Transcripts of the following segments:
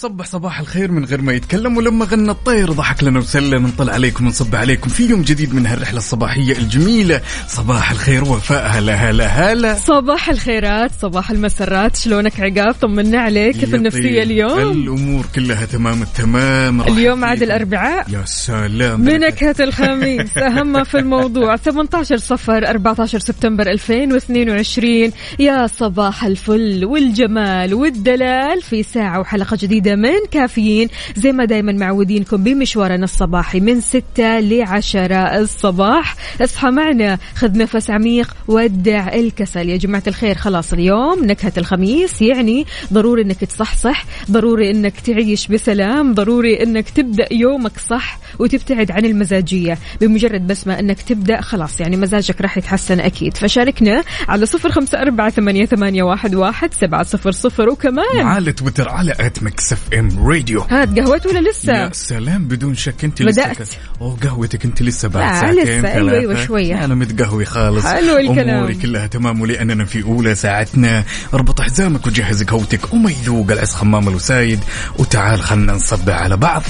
اي وصبح صباح الخير من غير ما يتكلم ولما غنى الطير. ضحك لنا وسلم نطلع عليكم ونصب عليكم في يوم جديد من هالرحلة الصباحية الجميلة. صباح الخير وفاء. هلا هلا هلا. صباح الخيرات صباح المسرات. شلونك عقاب؟ طمنا عليك. كيف النفسية اليوم؟ الأمور كلها تمام التمام. اليوم عاد. الأربعاء. يا سلام. بنكهة الخميس. أهم في الموضوع. 18 صفر 14 سبتمبر 2022 يا صباح الفل والجمال والدلال في ساعة وحلقة جديدة من كافيين زي ما دايما معودينكم بمشوارنا الصباحي من 6 ل 10 الصباح. اصحى معنا خذ نفس عميق ودع الكسل. يا جماعة الخير خلاص اليوم نكهة الخميس يعني ضروري إنك تصحصح ضروري إنك تعيش بسلام ضروري إنك تبدأ يومك صح وتبتعد عن المزاجية. بمجرد بس ما إنك تبدأ خلاص يعني مزاجك راح يتحسن أكيد. فشاركنا على صفر خمسة أربعة ثمانية, واحد, واحد سبعة صفر صفر. وكمان على تويتر على at Mix FM Radio هات قهوتك ولا لسه؟ يا سلام بدون شك انت بدأت. لسه أوه قهوتك انت لسه بعد لا، ساعتين لسه، ثلاثة. أيوة، شوية. أنا متقهوي خالص. حلو الكلام. أموري كلها تمام ولأننا في أولى ساعتنا. اربط حزامك وجهز قهوتك. وما يذوق العز خمام الوسايد. وتعال خلنا نصبع على بعض.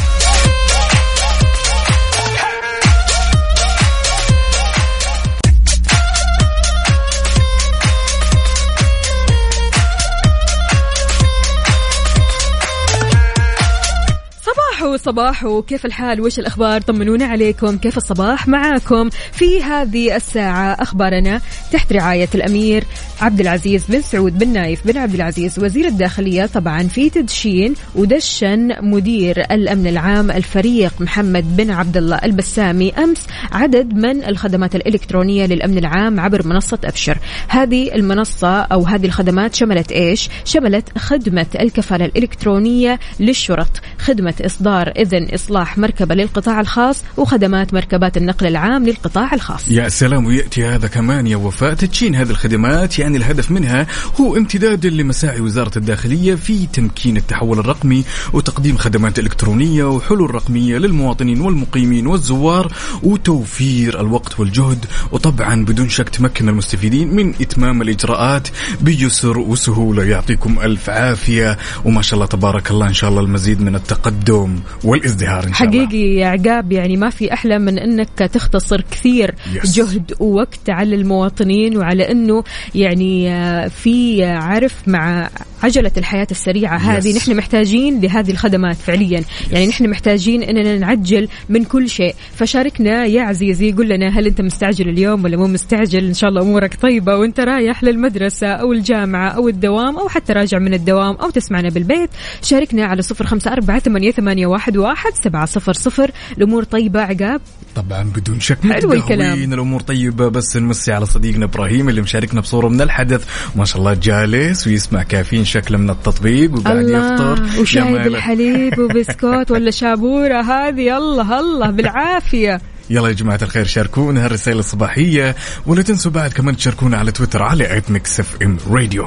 صباحو صباحو كيف الحال؟ وش الأخبار؟ طمنونا عليكم. كيف الصباح معاكم؟ في هذه الساعة أخبارنا تحت رعاية الأمير عبد العزيز بن سعود بن نايف بن عبد العزيز وزير الداخلية طبعا في تدشين ودشن مدير الأمن العام الفريق محمد بن عبد الله البسامي أمس عدد من الخدمات الإلكترونية للأمن العام عبر منصة أبشر. هذه المنصة أو هذه الخدمات شملت إيش؟ شملت خدمة الكفالة الإلكترونية للشرط خدمة إصدار إذن إصلاح مركبة للقطاع الخاص وخدمات مركبات النقل العام للقطاع الخاص. يا سلام ويأتي هذا كمان يا وفاء. تدشين هذه الخدمات يعني الهدف منها هو امتداد لمساعي وزارة الداخلية في تمكين التحول الرقمي وتقديم خدمات إلكترونية وحلول رقمية للمواطنين والمقيمين والزوار وتوفير الوقت والجهد. وطبعا بدون شك تمكن المستفيدين من إتمام الإجراءات بيسر وسهولة. يعطيكم ألف عافية وما شاء الله تبارك الله إن شاء الله المزيد من التقدم. والازدهار إن شاء الله. حقيقي يا عقاب يعني ما في أحلى من إنك تختصر كثير Yes. جهد ووقت على المواطنين وعلى إنه يعني آه، في آه، عارف مع عجلة الحياة السريعة هذه. Yes. نحن محتاجين لهذه الخدمات فعليا. يعني نحن محتاجين إننا نعجل من كل شيء. فشاركنا يا عزيزي قل لنا هل أنت مستعجل اليوم ولا مو مستعجل؟ إن شاء الله أمورك طيبة وأنت رايح للمدرسة أو الجامعة أو الدوام أو حتى راجع من الدوام أو تسمعنا بالبيت. شاركنا على صفر خمسة أربعة ثمانية, ثمانية واحد, واحد سبعة صفر صفر. الأمور طيبة عقاب؟ طبعا بدون شك. حلو الكلام. الأمور طيبة بس نمسي على صديقنا إبراهيم اللي مشاركنا بصورة من الحدث. ما شاء الله جالس ويسمع كافيين شكله من التطبيق وقاعد يفطر. وشاي. بالحليب وبسكوت ولا شابورة هذه؟ الله الله بالعافية. يلا يا جماعة الخير شاركونا هالرسالة الصباحية. ولا تنسوا بعد كمان تشاركونا على تويتر على at Mix FM Radio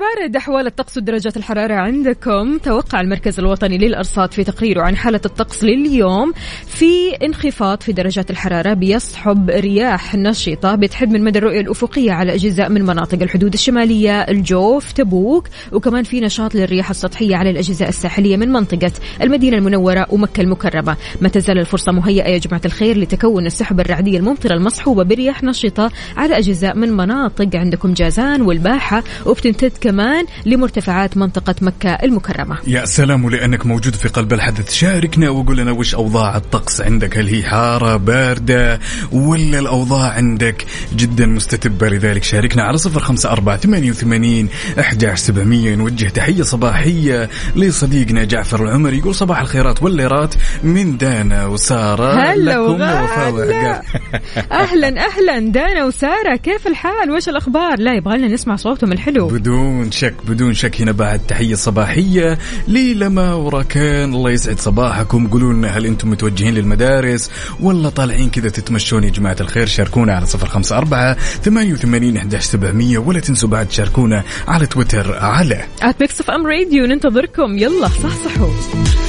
بارد أحوال الطقس ودرجات الحرارة عندكم. توقع المركز الوطني للأرصاد في تقريره عن حالة الطقس لليوم في انخفاض في درجات الحرارة بيصحب رياح نشطة بتحد من مدى الرؤية الأفقية على أجزاء من مناطق الحدود الشمالية الجوف تبوك وكمان في نشاط للرياح السطحية على الأجزاء الساحلية من منطقة المدينة المنورة ومكة المكرمة. ما تزال الفرصة مهيئة يا جماعة الخير لتكون السحب الرعدية الممطرة المصحوبة برياح نشطة على أجزاء من مناطق. عندكم جازان والباحة وبتمتد كمان لمرتفعات منطقة مكة المكرمة. يا سلام ولانك موجود في قلب الحدث شاركنا وقول لنا وش أوضاع الطقس عندك؟ هل هي حارة باردة ولا الأوضاع عندك جدا مستتبة؟ لذلك شاركنا على صفر خمسة أربعة ثمانية وثمانين إحدى سبعمئه نوجه تحية صباحية لصديقنا جعفر العمر يقول صباح الخيرات والليرات من دانا وسارة. هلا وغلا. أهلا أهلا. دانا وسارة كيف الحال؟ وش الأخبار؟ لا يبغى لنا نسمع صوتهم الحلو. بدون شك بدون شك هنا بعد تحية صباحية للما وركان الله يسعد صباحكم. قولوا لنا هل أنتم متوجهين للمدارس ولا طالعين كذا تتمشون يا جماعة الخير؟ شاركونا على صفر خمسة أربعة ثمانية وثمانين أحداش سبعمية. ولا تنسوا بعد تشاركونا على تويتر على at Mix FM Radio ننتظركم. يلا صحصحوا.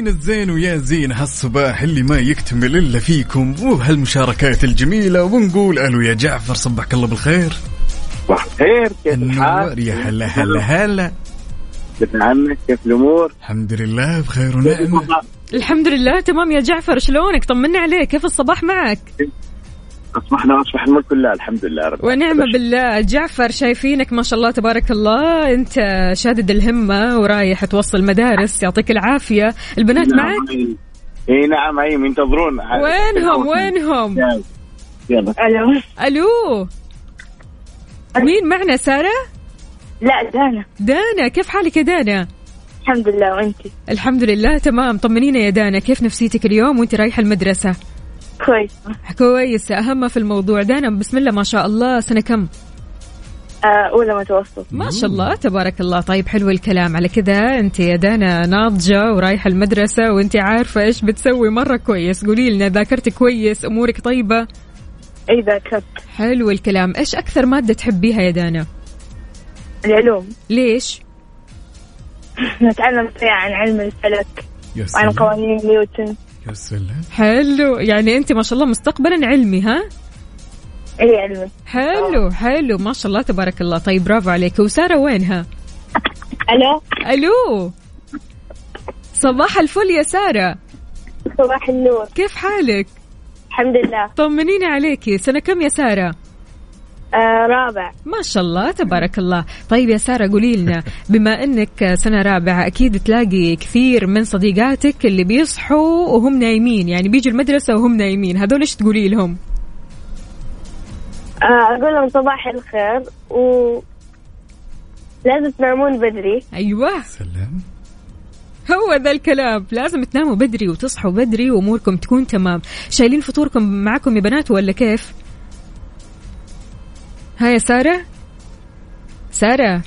زين الزين ويا زين هالصباح اللي ما يكتمل إلا فيكم. وبهالمشاركات الجميلة ونقول ألو يا جعفر صبحك الله بالخير. صباح الخير كيف النور الحال؟ يا هلا هلا هلا. كيف عنك كيف الأمور؟ الحمد لله بخير ونعمة. الحمد لله تمام يا جعفر شلونك؟ طمنا عليك كيف الصباح معك؟ اصبحنا واصبح الملك لله الحمد لله رب ونعم بالله. جعفر شايفينك ما شاء الله تبارك الله. أنت شادد الهمة ورايح توصل مدارس يعطيك العافية. البنات معك؟ أي. نعم أي ينتظرون وينهم؟ وينهم؟ يلا. ألو؟ ألو؟ مين معنا؟ سارة؟ لا دانا. دانا كيف حالك يا دانا؟ الحمد لله وانت؟ الحمد لله تمام. طمنينا يا دانا كيف نفسيتك اليوم وأنت رايحة المدرسة؟ كويس كويس أهم في الموضوع. دانا بسم الله ما شاء الله. سنة كم؟ آه أولى متوسط. ما شاء الله. تبارك الله. طيب حلو الكلام. على كذا أنت يا دانا ناضجة ورايحة المدرسة وأنت عارفة إيش بتسوي. مرة كويس. قولي لنا ذاكرتك كويس؟ أمورك طيبة؟ إي ذاكرت. حلو الكلام. إيش أكثر مادة تحبيها يا دانا؟ العلوم. ليش؟ نتعلم فيها عن علم الفلك وعن قوانين نيوتن. يا سلام. حلو. يعني أنت ما شاء الله مستقبلا علمي ها؟ اي علم حلو حلو. ما شاء الله تبارك الله. طيب برافو عليك. وسارة وينها ألو؟ ألو. صباح الفل يا سارة. صباح النور. كيف حالك؟ الحمد لله. طمنيني عليكي سنة كم يا سارة؟ آه رابع. ما شاء الله تبارك الله. طيب يا سارة قولي لنا بما أنك سنة رابعة أكيد تلاقي كثير من صديقاتك اللي بيصحوا وهم نايمين. يعني بيجوا المدرسة وهم نايمين. هذول إيش تقولي لهم؟ آه أقول لهم صباح الخير و لازم تنامون بدري. أيوة. سلام. هو ذا الكلام. لازم تناموا بدري وتصحوا بدري وأموركم تكون تمام. شايلين فطوركم معكم يا بنات ولا كيف؟ ها يا سارة؟ سارة.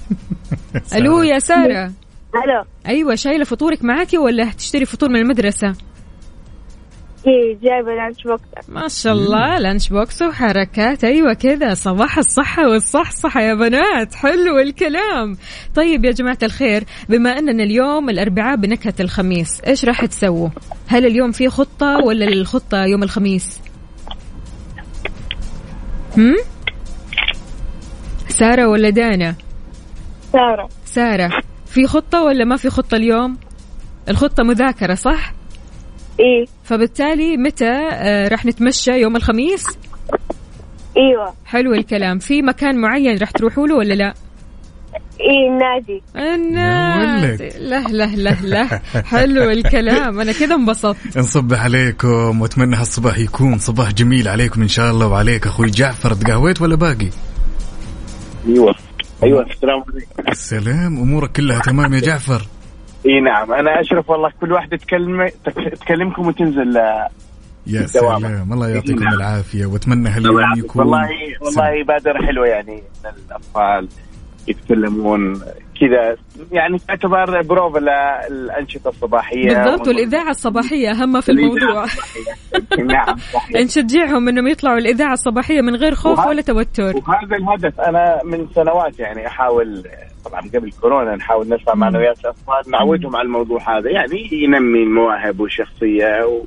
ألو يا سارة. ألو. أيوة شايلة فطورك معاكي ولا هتشتري فطور من المدرسة؟ اي جايبة lunch box. ما شاء الله lunch box وحركات. أيوه كذا صباح الصحة والصحصحة يا بنات. حلو الكلام. طيب يا جماعة الخير بما أننا اليوم الأربعاء بنكهة الخميس إيش راح تسووا؟ هل اليوم في خطة ولا الخطة يوم الخميس؟ هم؟ سارة ولا دانا؟ سارة. سارة. في خطة ولا ما في خطة اليوم؟ الخطة مذاكرة صح؟ اي فبالتالي متى آه، راح نتمشى يوم الخميس؟ إيوه. حلو الكلام. في مكان معين راح تروحوا له ولا لا؟ اي النادي. الناس ولد. لا لا لا لا حلو الكلام. أنا كذا انبسطت. نصبح عليكم وأتمنى هالصباح يكون صباح جميل عليكم إن شاء الله. وعليك أخوي جعفر. تقهويت ولا باقي؟ أيوه أيوه السلام عليكم السلام أمورك كلها تمام يا جعفر إي نعم أنا أشرف والله كل واحدة تكلم تك- تكلمكم وتنزل آه، يا. سلام الله يعطيكم نعم. العافية وأتمنى هاليوم يكون والله والله بادرة حلوة يعني إن الأطفال يتكلمون كذا يعني تعتبر بروفا للانشطه الصباحية. بالضبط والإذاعة الصباحية أهم في الموضوع. نعم. نشجعهم إنهم يطلعوا الإذاعة الصباحية من غير خوف وهذا- ولا توتر. وهذا الهدف. أنا من سنوات يعني أحاول طبعا قبل كورونا نحاول نرفع معنويات الأطفال نعودهم على الموضوع هذا. يعني ينمي المواهب والشخصية و-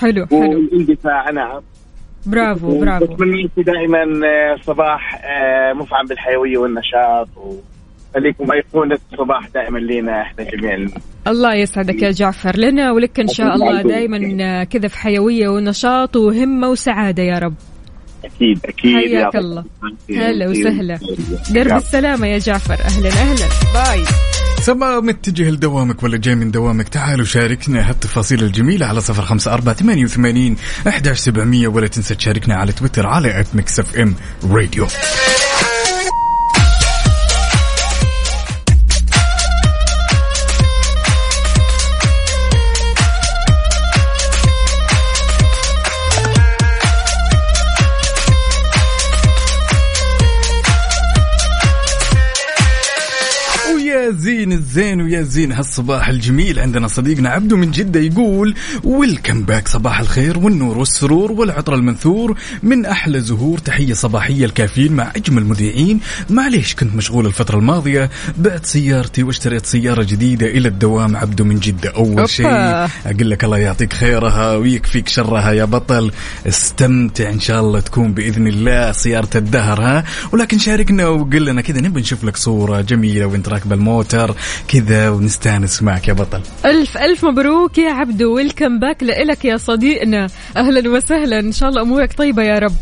حلو حلو. والاندفاع نعم. برافو برافو. دائما آه، صباح آه، مفعم بالحيوية والنشاط و... خليكم أيقونة الصباح دائما لينا إحنا جميعا. الله يسعدك يا جعفر. لنا ولك إن شاء الله دائما كذا في حيوية ونشاط وهمة وسعادة يا رب. أكيد أكيد. حياك الله. هلا وسهلا. درب السلامة يا جعفر. أهلا أهلا. باي. سواء متجه لدوامك ولا جاي من دوامك؟ تعالوا شاركنا هالتفاصيل الجميلة على صفر خمسة أربعة ثمانية وثمانين أحداش سبعمية ولا تنسى تشاركنا على تويتر على at Mix FM Radio زين الزين ويا زين. هالصباح الجميل عندنا صديقنا عبدو من جدة يقول ويلكم باك صباح الخير والنور والسرور والعطر المنثور. من أحلى زهور تحية صباحية الكافيين مع أجمل مذيعين معليش كنت مشغول الفترة الماضية. بعت سيارتي واشتريت سيارة جديدة إلى الدوام عبدو من جدة. أول. شيء أقول لك الله يعطيك خيرها ويكفيك شرها يا بطل. استمتع إن شاء الله تكون بإذن الله سيارة الدهر ها؟ ولكن شاركنا وقل لنا كذا نبي نشوف لك صورة جميلة وانت راكب الموتر كذا ونستانس معك يا بطل. ألف ألف مبروك يا عبدو. welcome back لإلك يا صديقنا. أهلا وسهلا. إن شاء الله أمورك طيبة يا رب.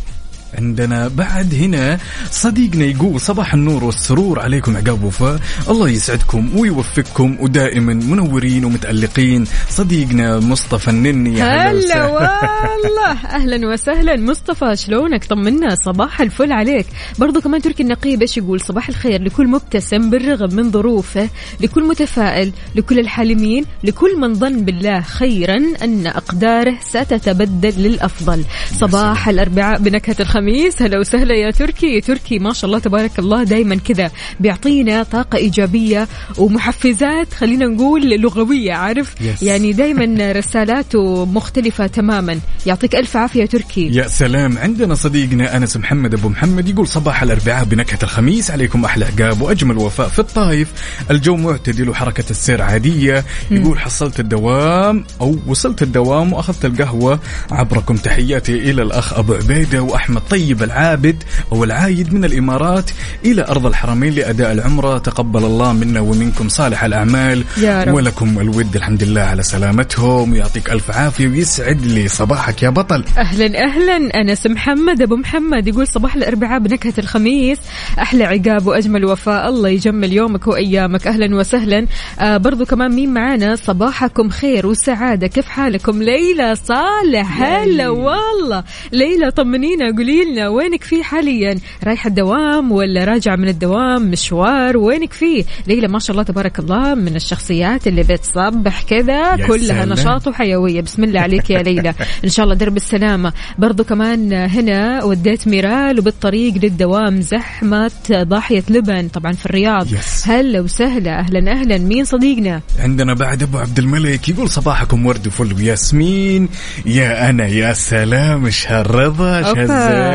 عندنا بعد هنا صديقنا يقول صباح النور والسرور عليكم عقاب وفاء. الله يسعدكم ويوفقكم ودائما منورين ومتألقين. صديقنا مصطفى النني هلا. والله. أهلا وسهلا. مصطفى شلونك؟ طمنا. صباح الفل عليك. برضو كمان تركي النقيب إيش يقول؟ صباح الخير. لكل مبتسم بالرغم من ظروفه لكل متفائل لكل الحالمين لكل من ظن بالله خيرا أن أقداره ستتبدل للأفضل. صباح الأربعاء بنكهة الخميس. هلا وسهلا يا تركي. تركي ما شاء الله تبارك الله دائما كذا بيعطينا طاقة إيجابية ومحفزات خلينا نقول لغوية عارف؟ Yes. يعني دائما رسالاته مختلفة تماما. يعطيك ألف عافية تركي. يا سلام. عندنا صديقنا أنس محمد أبو محمد يقول صباح الأربعاء بنكهة الخميس. عليكم أحلى عقاب وأجمل وفاء في الطايف. الجو معتدل وحركة السير عادية. يقول حصلت الدوام أو وصلت الدوام وأخذت القهوة. عبركم تحياتي إلى الأخ أبو عبيدة وأحمد طيب العابد أو العايد من الإمارات إلى أرض الحرمين لأداء العمرة. تقبل الله منا ومنكم صالح الأعمال يا رب. ولكم الود. الحمد لله على سلامتهم. ويعطيك ألف عافية ويسعد لي صباحك يا بطل. أهلا أهلا. أنس محمد أبو محمد يقول صباح الأربعاء بنكهة الخميس. أحلى عقاب وأجمل وفاء. الله يجمل يومك وأيامك. أهلا وسهلا. آه برضو كمان مين معانا؟ صباحكم خير وسعادة. كيف حالكم؟ ليلى صالح. هلا والله. ليلى طمنينا. قولي لنا وينك فيه حاليا؟ رايحة الدوام ولا راجعة من الدوام؟ مشوار؟ وينك فيه ليلى ما شاء الله تبارك الله من الشخصيات اللي بتصبح كذا كلها سلام. نشاط وحيوية. بسم الله عليك يا ليلى. إن شاء الله درب السلامة. برضو كمان هنا وديت ميرال وبالطريق للدوام زحمة ضاحية لبن طبعا في الرياض. هلا وسهلا أهلا أهلا. مين صديقنا؟ عندنا بعد أبو عبد الملك يقول صباحكم ورد وفل وياسمين. يا أنا يا سلام إيش أوبا. هالزين.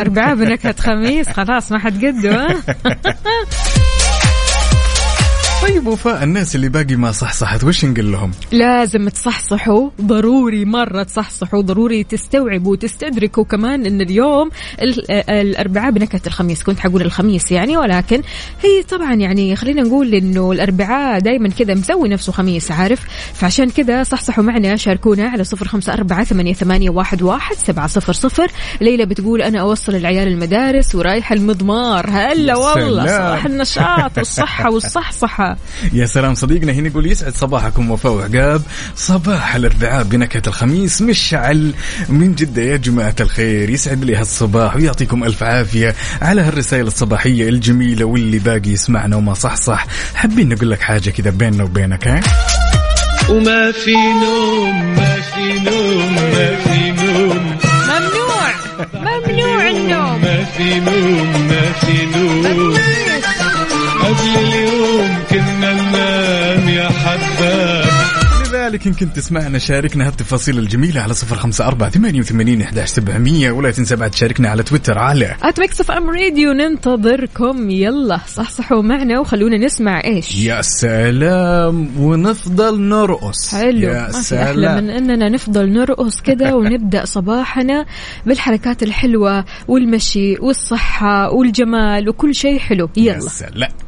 أربعاء بنكهة خميس خلاص ما حد قده؟ طيب وفاء الناس اللي باقي ما صحصحت وش نقول لهم؟ لازم تصحصحوا. ضروري مرة تصحصحوا ضروري تستوعبوا وتستدركوا كمان إن اليوم ال- الأربعاء بنكهة الخميس. كنت حقول الخميس يعني ولكن هي طبعا يعني خلينا نقول إنه الأربعاء دايما كذا مسوي نفسه خميس عارف؟ فعشان كذا صحصحوا معنا شاركونا على صفر خمسة أربعة ثمانية, ثمانية واحد, واحد سبعة صفر صفر. ليلى بتقول أنا أوصل العيال المدارس ورايحة المضمار. هلا والله. صباح النشاط والصحة والصحصحة. يا سلام صديقنا هنا يقول يسعد صباحكم وفاء وعقاب. صباح الاربعاء بنكهة الخميس مشعل من جدة يا جماعة الخير يسعد لي هالصباح ويعطيكم ألف عافية على هالرسائل الصباحية الجميلة واللي باقي يسمعنا وما صحصح حابين نقول لك حاجة كذا بيننا وبينك ها؟ وما في نوم ما في نوم ما في نوم. ممنوع ممنوع النوم. ما في نوم ما في نوم. قبل اليوم كنا ننام يا حباب. لذلك إن كنت تسمعنا شاركنا هالتفاصيل الجميلة على صفر خمسة أربعة ثمانية وثمانين إحداش سبعمية ولا تنسى بعد تشاركنا على تويتر على at Mix FM Radio ننتظركم. يلا صحصحوا معنا وخلونا نسمع إيش؟ يا سلام ونفضل نرقص. حلو. يا سلام. من إننا نفضل نرقص كذا ونبدأ صباحنا بالحركات الحلوة والمشي والصحة والجمال وكل شيء حلو. يا يلا. سلام.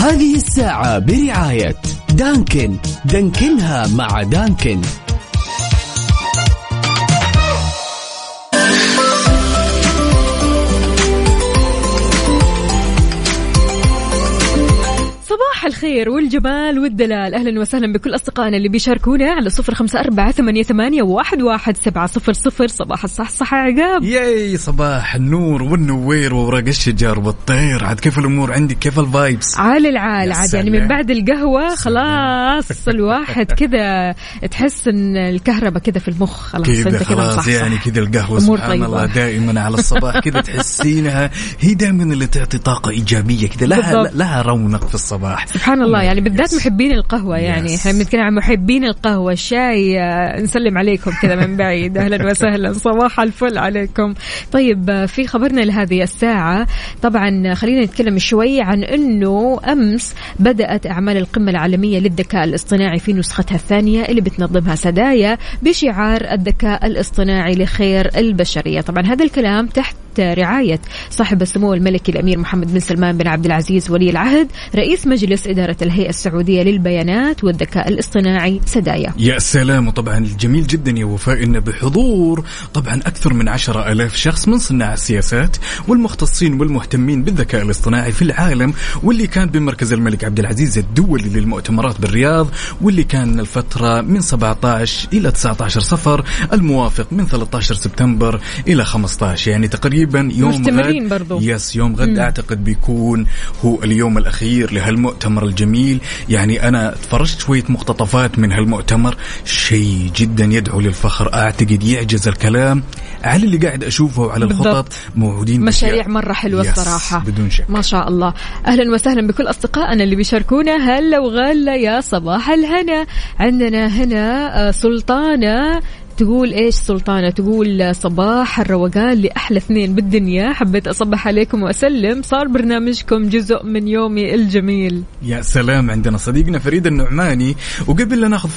هذه الساعة برعاية Dunkin. دانكنها مع Dunkin. صباح الخير والجمال والدلال. أهلا وسهلا بكل أصدقائنا اللي بيشاركونا على صفر خمسة أربعة ثمانية, ثمانية واحد, واحد سبعة صفر صفر. صباح الصحصحة عقاب. ياي صباح النور والنوير وورق الشجر والطير. عاد كيف الأمور عندك؟ كيف ال vibes؟ عال العال عاد يعني. من بعد القهوة خلاص الواحد كذا تحس إن الكهرباء كذا في المخ. خلاص كذا خلاص. يعني كذا القهوة سبحان طيبة. الله دائما على الصباح كذا تحسينها. هي دائما اللي تعطي طاقة إيجابية كذا لها بالضبط. لها رونق في الصباح. سبحان الله يعني بالذات. محبين القهوة يعني. إحنا بنتكلم عن محبين القهوة. الشاي آه، نسلم عليكم كذا من بعيد. أهلا وسهلا. صباح الفل عليكم. طيب آه، في خبرنا لهذه الساعة. طبعا خلينا نتكلم شوي عن إنه أمس بدأت أعمال القمة العالمية للذكاء الاصطناعي في نسختها الثانية اللي بتنظمها سدايا بشعار الذكاء الاصطناعي لخير البشرية. طبعا هذا الكلام تحت رعاية صاحب السمو الملكي الأمير محمد بن سلمان بن عبد العزيز ولي العهد رئيس مجلس إدارة الهيئة السعودية للبيانات والذكاء الاصطناعي سدايا. يا سلام وطبعا الجميل جدا يا وفاء إنه بحضور طبعا أكثر من عشرة ألاف شخص من صناع السياسات والمختصين والمهتمين بالذكاء الاصطناعي في العالم واللي كان بمركز الملك عبد العزيز الدولي للمؤتمرات بالرياض واللي كان الفترة من 17 إلى 19 صفر الموافق من 13 سبتمبر إلى 15 يعني تقريبا يوم مستمرين غد برضو. يس يوم غد. أعتقد بيكون هو اليوم الأخير لهالمؤتمر الجميل. يعني أنا تفرجت شوية مقتطفات من هالمؤتمر. شيء جدا يدعو للفخر. أعتقد يعجز الكلام. على اللي قاعد أشوفه وعلى الخطط. موجودين مشاريع بأشياء. مرة حلوة يس، الصراحة. بدون شك. ما شاء الله. أهلا وسهلا بكل أصدقائنا اللي بيشاركونا. هلا وغلا يا صباح الهنا. عندنا هنا آه، سلطانة تقول إيش سلطانة؟ تقول صباح الروقان لأحلى اثنين بالدنيا. حبيت أصبح عليكم وأسلم. صار برنامجكم جزء من يومي الجميل. يا سلام عندنا صديقنا فريد النعماني. وقبل لا ناخذ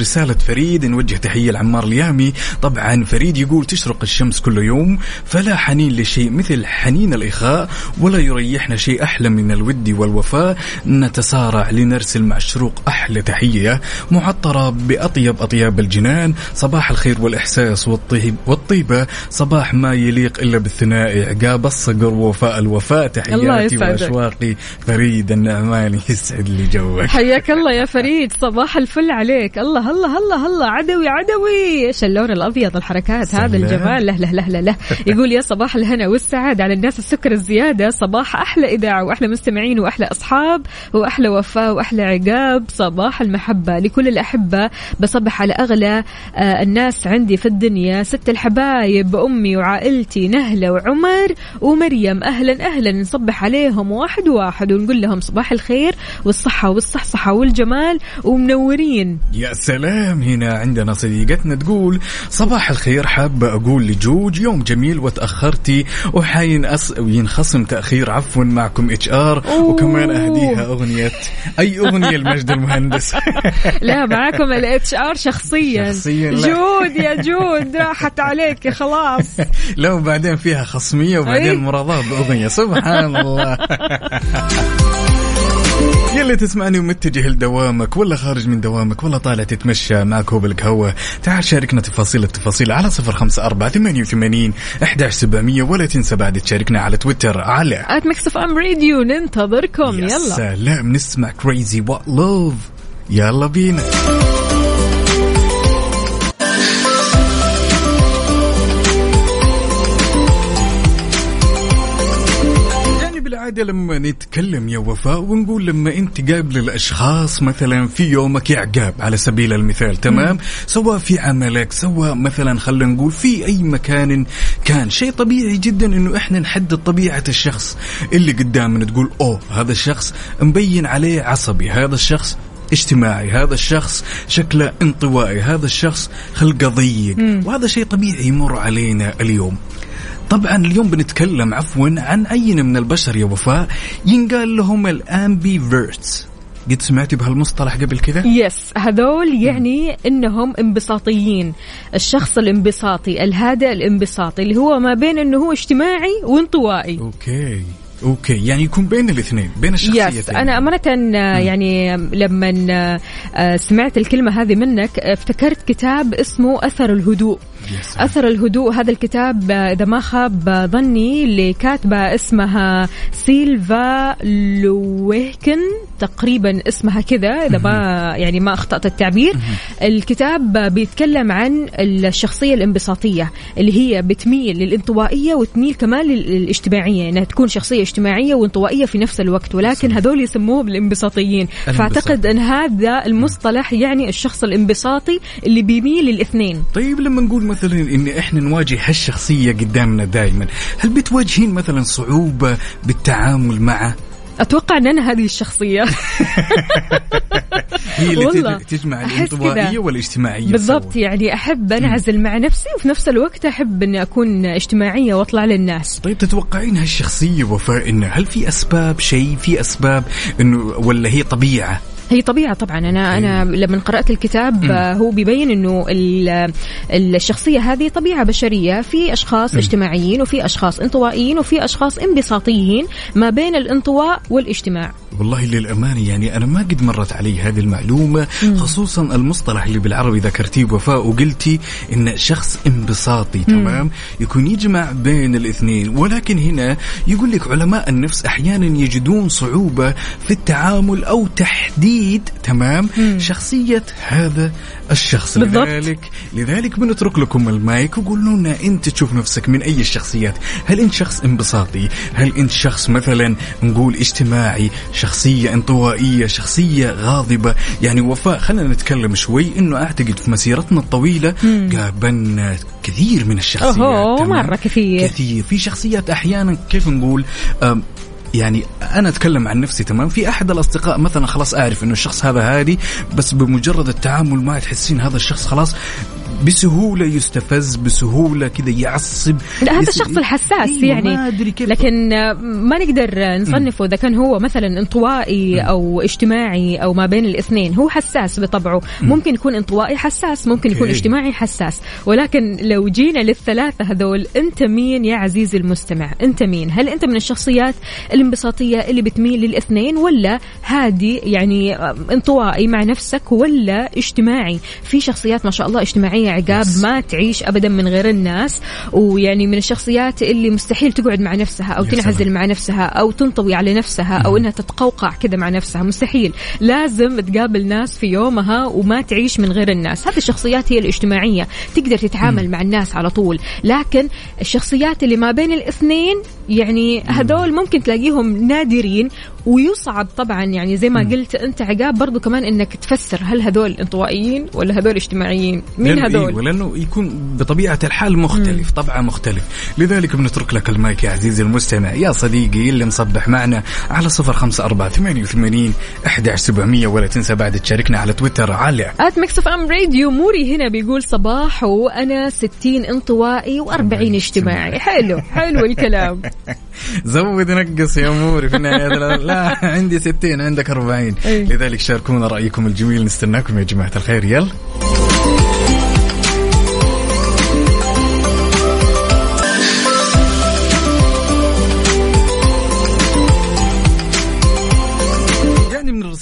رسالة فريد نوجه تحية لعمار اليامي. طبعا فريد يقول تشرق الشمس كل يوم فلا حنين لشيء مثل حنين الإخاء ولا يريحنا شيء أحلى من الود والوفاء. نتسارع لنرسل مع الشروق أحلى تحية معطرة بأطيب أطياب الجنان. صباح الخير والإحساس والطيب والطيبة. صباح ما يليق إلا بالثنائي. عقاب الصقر ووفاء الوفاء. تحياتي. وأشواقي. فريد النعماني يسعد لي جوك. حياك الله يا فريد. صباح الفل عليك. الله الله الله الله. عدوي عدوي. إيش اللون الأبيض؟ الحركات هذا. الجمال. له له له له يقول يا صباح الهنا والسعادة على الناس السكر الزيادة. صباح أحلى إذاعة وأحلى مستمعين وأحلى أصحاب وأحلى وفاء وأحلى عقاب. صباح المحبة لكل الأحبة. بصبح على أغلى آه، الناس عندي في الدنيا ست الحبايب أمي وعائلتي نهله وعمر ومريم. أهلا أهلا نصبح عليهم واحد واحد ونقول لهم صباح الخير والصحة والصحصحة والجمال ومنورين. يا سلام هنا عندنا صديقتنا تقول صباح الخير حابة أقول لجوج يوم جميل وتأخرتي وحين أس... ينخصم تأخير عفوا معكم HR وكمان أهديها أغنية أي أغنية المجد المهندس؟ لا معاكم ال HR شخصيا. شخصياً لا. جود يا جود راحت عليك خلاص. لو بعدين فيها خصمية وبعدين أي. مراضاة بأغنية. سبحان الله. يلي تسمعني ومتجه لدوامك ولا خارج من دوامك ولا طالع تتمشى مع كوب القهوة تعال شاركنا تفاصيل التفاصيل على صفر خمسة أربعة ثمانية وثمانين أحداش سبعمية ولا تنسى بعد تشاركنا على تويتر على at Mix FM Radio ننتظركم. يلا. سلام نسمع Crazy What Love يلا بينا. بالعاده لما نتكلم يا وفاء ونقول لما انت قابل الأشخاص مثلا في يومك يا عقاب على سبيل المثال تمام؟ سواء في عملك سواء مثلا خلينا نقول في أي مكان كان شيء طبيعي جدا إنه إحنا نحدد طبيعة الشخص اللي قدامنا تقول أوه هذا الشخص مبين عليه عصبي هذا الشخص اجتماعي هذا الشخص شكله انطوائي هذا الشخص خلقه ضيق. وهذا شيء طبيعي يمر علينا اليوم. طبعا اليوم بنتكلم عفوا عن عينة من البشر يا وفاء؟ ينقال لهم ال ambiverts. قد سمعتي بهالمصطلح قبل كذا؟ yes هذول يعني إنهم انبساطيين. الشخص الانبساطي الهادئ الانبساطي اللي هو ما بين إنه هو اجتماعي وانطوائي. okay. okay. يعني يكون بين الاثنين بين الشخصيتين. yes أنا أمانة يعني لما آه، سمعت الكلمة هذه منك افتكرت كتاب اسمه أثر الهدوء. أثر الهدوء هذا الكتاب إذا ما خاب ظني اللي كاتبه اسمها سيلفا لويكن تقريبا اسمها كذا إذا ما يعني ما أخطأت التعبير. الكتاب بيتكلم عن الشخصية الانبساطية اللي هي بتميل للانطوائية وتميل كمان للاجتماعيه إنها تكون شخصية اجتماعية وانطوائية في نفس الوقت ولكن هذول يسموهم الانبساطيين. فأعتقد إن هذا المصطلح يعني الشخص الانبساطي اللي بيميل للاثنين. طيب لما نقول مثلا إن إحنا نواجه هالشخصية قدامنا دائما هل بتواجهين مثلا صعوبة بالتعامل معه؟ أتوقع إن أنا هذه الشخصية. هي اللي تجمع الانطوائية. والاجتماعية بالضبط. يعني أحب أنعزل مع نفسي وفي نفس الوقت أحب إني أكون اجتماعية وأطلع للناس. طيب تتوقعين هالشخصية وفاء إنه هل في أسباب شيء في أسباب إنه ولا هي طبيعة؟ هي طبيعة طبعا. أنا أنا لما قرأت الكتاب آه، هو بيبين إنه ال- الشخصية هذه طبيعة بشرية. في أشخاص اجتماعيين وفي أشخاص انطوائيين وفي أشخاص انبساطيين ما بين الانطواء والاجتماع. والله للأمانة يعني أنا ما قد مرت علي هذه المعلومة خصوصا المصطلح اللي بالعربي ذكرتيه وفاء وقلتي إن شخص انبساطي تمام؟ يكون يجمع بين الاثنين ولكن هنا يقول لك علماء النفس أحيانا يجدون صعوبة في التعامل أو تحديد تمام؟ شخصية هذا الشخص. بالضبط. لذلك لذلك بنترك لكم المايك وقولوا لنا أنت تشوف نفسك من أي الشخصيات. هل انت شخص انبساطي؟ هل انت شخص مثلا نقول اجتماعي شخصية انطوائية شخصية غاضبة. يعني وفاء خلينا نتكلم شوي. إنه أعتقد في مسيرتنا الطويلة قابلنا كثير من الشخصيات. تمام؟ مرة كثير. كثير. في شخصيات أحيانا كيف نقول يعني أنا أتكلم عن نفسي تمام؟ في أحد الأصدقاء مثلا خلاص أعرف إنه الشخص هذا هادي بس بمجرد التعامل معه تحسين هذا الشخص خلاص بسهولة يستفز بسهولة كذا يعصب. لا هذا الشخص الحساس أيوة، يعني. ما أدري كيف. لكن ما نقدر نصنفه إذا كان هو مثلا انطوائي أو اجتماعي أو ما بين الاثنين. هو حساس بطبعه. ممكن يكون انطوائي حساس ممكن يكون. اجتماعي حساس. ولكن لو جينا للثلاثة هذول أنت مين يا عزيزي المستمع؟ أنت مين؟ هل أنت من الشخصيات الانبساطية اللي بتميل للاثنين ولا هادي يعني انطوائي مع نفسك ولا اجتماعي؟ في شخصيات ما شاء الله اجتماعية عقاب. ما تعيش ابدا من غير الناس ويعني من الشخصيات اللي مستحيل تقعد مع نفسها أو تنعزل. مع نفسها أو تنطوي على نفسها أو إنها تتقوقع كذا مع نفسها مستحيل. لازم تقابل ناس في يومها وما تعيش من غير الناس. هذه الشخصيات هي الاجتماعية تقدر تتعامل مع الناس على طول. لكن الشخصيات اللي ما بين الاثنين يعني هذول ممكن تلاقيهم نادرين ويصعب طبعا. يعني زي ما قلت أنت عقاب برضو كمان إنك تفسر هل هذول انطوائيين ولا هذول اجتماعيين؟ مين لأنه هذول؟ أيوة لأنه يكون بطبيعة الحال مختلف طبعا مختلف. لذلك بنترك لك المايك يا عزيزي المستمع. يا صديقي اللي مصبح معنا على صفر خمسة أربعة ثمانية وثمانين أحد سبعمية ولا تنسى بعد تشاركنا على تويتر على at Mix FM Radio. موري هنا بيقول صباح وأنا 60 انطوائي و40 اجتماعي. حلو حلو الكلام. زود نقص يا اموري في النهاية لا, عندي 60 عندك 40 أي. لذلك شاركونا رأيكم الجميل. نستناكم يا جماعة الخير. يلا.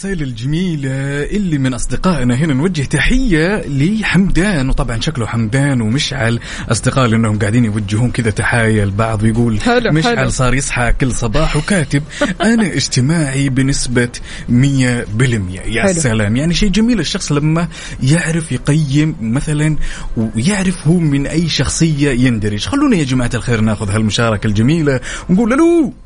الرسائل الجميلة اللي من أصدقائنا هنا نوجه تحية لحمدان. وطبعا شكله حمدان ومشعل. أصدقاء لأنهم قاعدين يوجهون كذا تحايا. البعض ويقول حلو، مشعل حلو. صار يصحى كل صباح وكاتب. أنا اجتماعي بنسبة 100% يا حلو. سلام. يعني شيء جميل الشخص لما يعرف يقيم مثلا ويعرف هو من أي شخصية يندرج. خلونا يا جماعة الخير ناخذ هالمشاركة الجميلة ونقول ألو!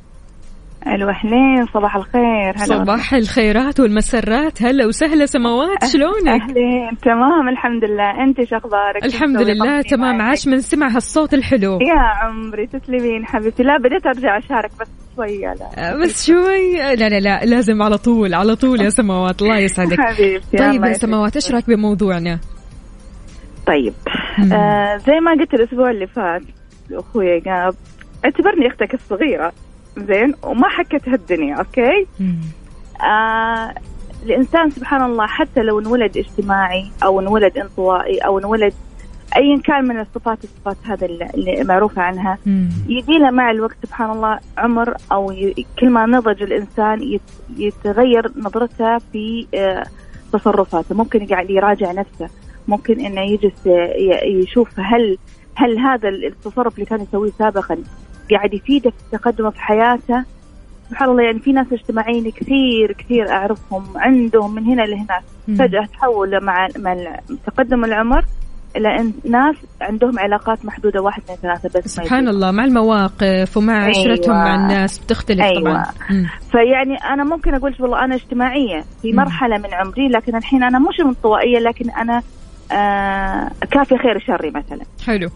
ألو أهلين صباح الخير. هلا صباح الخيرات والمسرات. هلا وسهلا سماوات شلونك؟ أهلين تمام الحمد لله. أنت شو أخبارك؟ الحمد لله تمام؟ عاش من سمع هالصوت الحلو. يا عمري تسلمين حبيبتي. لا بديت أرجع أشارك بس شوية لا آه، بس شوي. لا لا لا لازم على طول على طول يا سماوات. الله يسعدك. حبيبتي طيب يا. سماوات إيش رأيك بموضوعنا؟ طيب مم. آه زي ما قلت الأسبوع اللي فات أخوي اعتبرني أختك الصغيرة. زين ومحنكتها الدنيا okay مم. آه الإنسان سبحان الله حتى لو انولد اجتماعي أو انولد انطوائي أو انولد ايا كان من الصفات الصفات هذا اللي- معروفه عنها. يجي له مع الوقت سبحان الله عمر أو ي... كل ما نضج الإنسان يت... يتغير نظرته في آه، تصرفاته ممكن يقعد يراجع نفسه ممكن إنه يجلس آه، يشوف هل هل هذا التصرف اللي كان يسويه سابقا قاعد يفيده في تقدمه في حياته سبحان الله يعني في ناس اجتماعيين كثير كثير أعرفهم عندهم من هنا لهناك. فجأة تحول مع مع تقدم العمر إلى ناس عندهم علاقات محدودة واحد اثنين ثلاثة بس سبحان. الله مع المواقف ومع عشرتهم أيوة. مع الناس بتختلف أيوة. طبعا مم. فيعني أنا ممكن أقول والله أنا اجتماعية في. مرحلة من عمري لكن الحين أنا مش انطوائيه لكن أنا آه كافية خير شري مثلا حلو